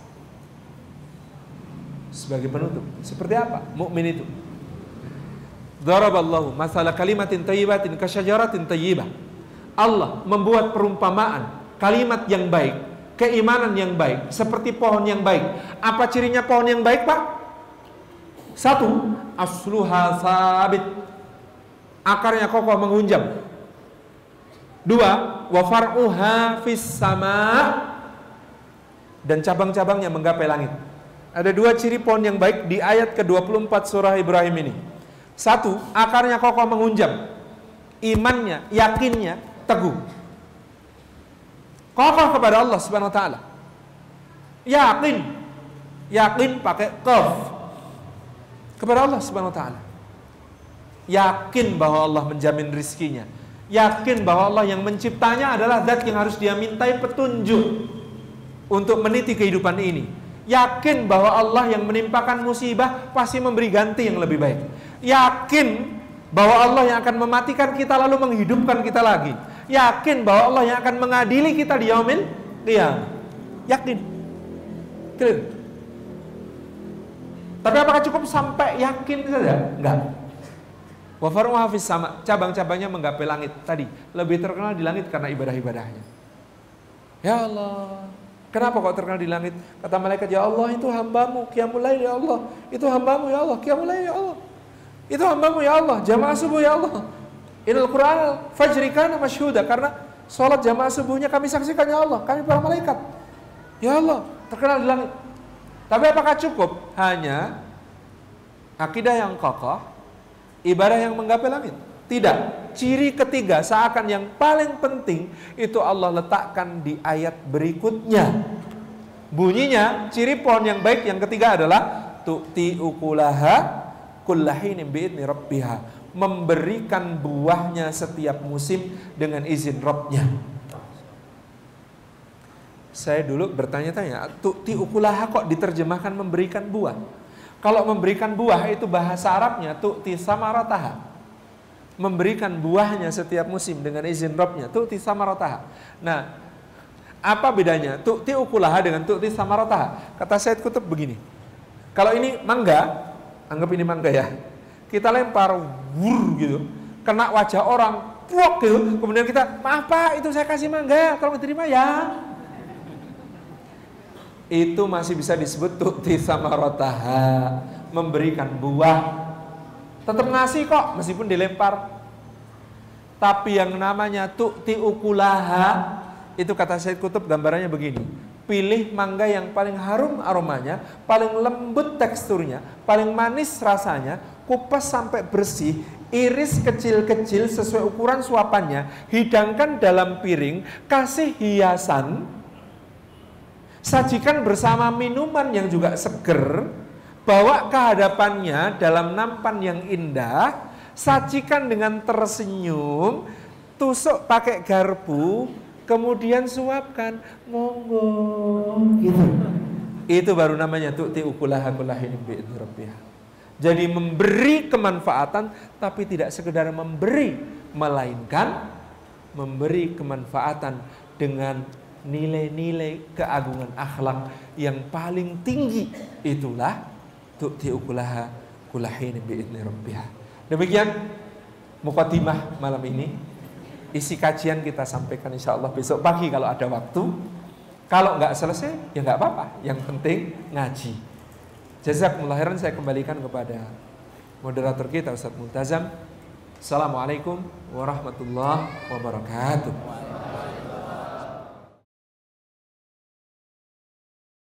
sebagai penutup. Seperti apa mukmin itu? Daraballahu masalah kalimatin tayyibatin kasyajaratin tayyibah. Allah membuat perumpamaan kalimat yang baik, keimanan yang baik, seperti pohon yang baik. Apa cirinya pohon yang baik, Pak? Satu, asluha sabit. Akarnya kokoh menghunjam. Dua, wa far'uha fis sama dan cabang-cabangnya menggapai langit. Ada dua ciri pohon yang baik di ayat ke-24 surah Ibrahim ini. Satu, akarnya kokoh mengunjam. Imannya, yakinnya teguh. Kokoh kepada Allah Subhanahu wa taala. Yakin. Yakin pakai qaf. Kepada Allah Subhanahu wa taala. Yakin bahwa Allah menjamin rizkinya. Yakin bahwa Allah yang menciptanya adalah zat yang harus dia mintai petunjuk untuk meniti kehidupan ini Yakin bahwa Allah yang menimpakan musibah pasti memberi ganti yang lebih baik. Yakin bahwa Allah yang akan mematikan kita lalu menghidupkan kita lagi. Yakin bahwa Allah yang akan mengadili kita di yaumil qiyamah. Yakin. Clear. Tapi apakah cukup sampai yakin saja? Enggak. Wafaru hafiz sama cabang-cabangnya menggapai langit tadi lebih terkenal di langit karena ibadah-ibadahnya. Ya Allah, Kenapa kok terkenal di langit? Kata malaikat, ya Allah itu hambamu, kiamulai ya Allah. Itu hambamu ya Allah, kiamulai ya Allah. Itu hambamu ya Allah, jamaah subuh ya Allah. Inal Quran fajrikana masyhuda karena sholat jamaah subuhnya kami saksikan ya Allah, kami para malaikat. Ya Allah, terkenal di langit. Tapi apakah cukup hanya akidah yang kokoh, ibadah yang menggapai langit? Tidak. Ciri ketiga seakan yang paling penting itu Allah letakkan di ayat berikutnya. Bunyinya ciri pohon yang baik yang ketiga adalah tu'ti ukulaha kullahinim bi'idni rabbiha. Memberikan buahnya setiap musim dengan izin Robnya. Saya dulu bertanya-tanya, tu'ti ukulaha kok diterjemahkan memberikan buah? Kalau memberikan buah itu bahasa Arabnya tu'ti samarataha memberikan buahnya setiap musim dengan izin Robnya. Tu'ti samarataha. Nah, apa bedanya tu'ti ukulaha dengan tu'ti samarataha? Kata Said Kutub begini. Kalau ini mangga, anggap ini mangga ya. Kita lempar wur gitu, kena wajah orang, puak gitu. Kemudian kita, maaf pak, itu saya kasih mangga, tolong diterima ya. Itu masih bisa disebut tu'ti samarataha, memberikan buah Tetap ngasih kok meskipun dilempar. Tapi yang namanya tu'ti ukulaha itu kata Said Kutub gambarannya begini. Pilih mangga yang paling harum aromanya, paling lembut teksturnya, paling manis rasanya, kupas sampai bersih, iris kecil-kecil sesuai ukuran suapannya, hidangkan dalam piring, kasih hiasan, sajikan bersama minuman yang juga seger, bawa kehadapannya dalam nampan yang indah, sajikan dengan tersenyum, tusuk pakai garpu, kemudian suapkan, monggo, gitu. Itu baru namanya tu'ti ukulaha kullahin bi'idni Jadi memberi kemanfaatan tapi tidak sekedar memberi, melainkan memberi kemanfaatan dengan nilai-nilai keagungan akhlak yang paling tinggi. Itulah tu'ti ukulaha kulahin bi'idni rabbiha. Demikian mukaddimah malam ini. Isi kajian kita sampaikan insya Allah besok pagi kalau ada waktu. Kalau nggak selesai ya nggak apa-apa. Yang penting ngaji. Jazakumullah khairan saya kembalikan kepada moderator kita Ustaz Multazam. Assalamualaikum warahmatullahi wabarakatuh.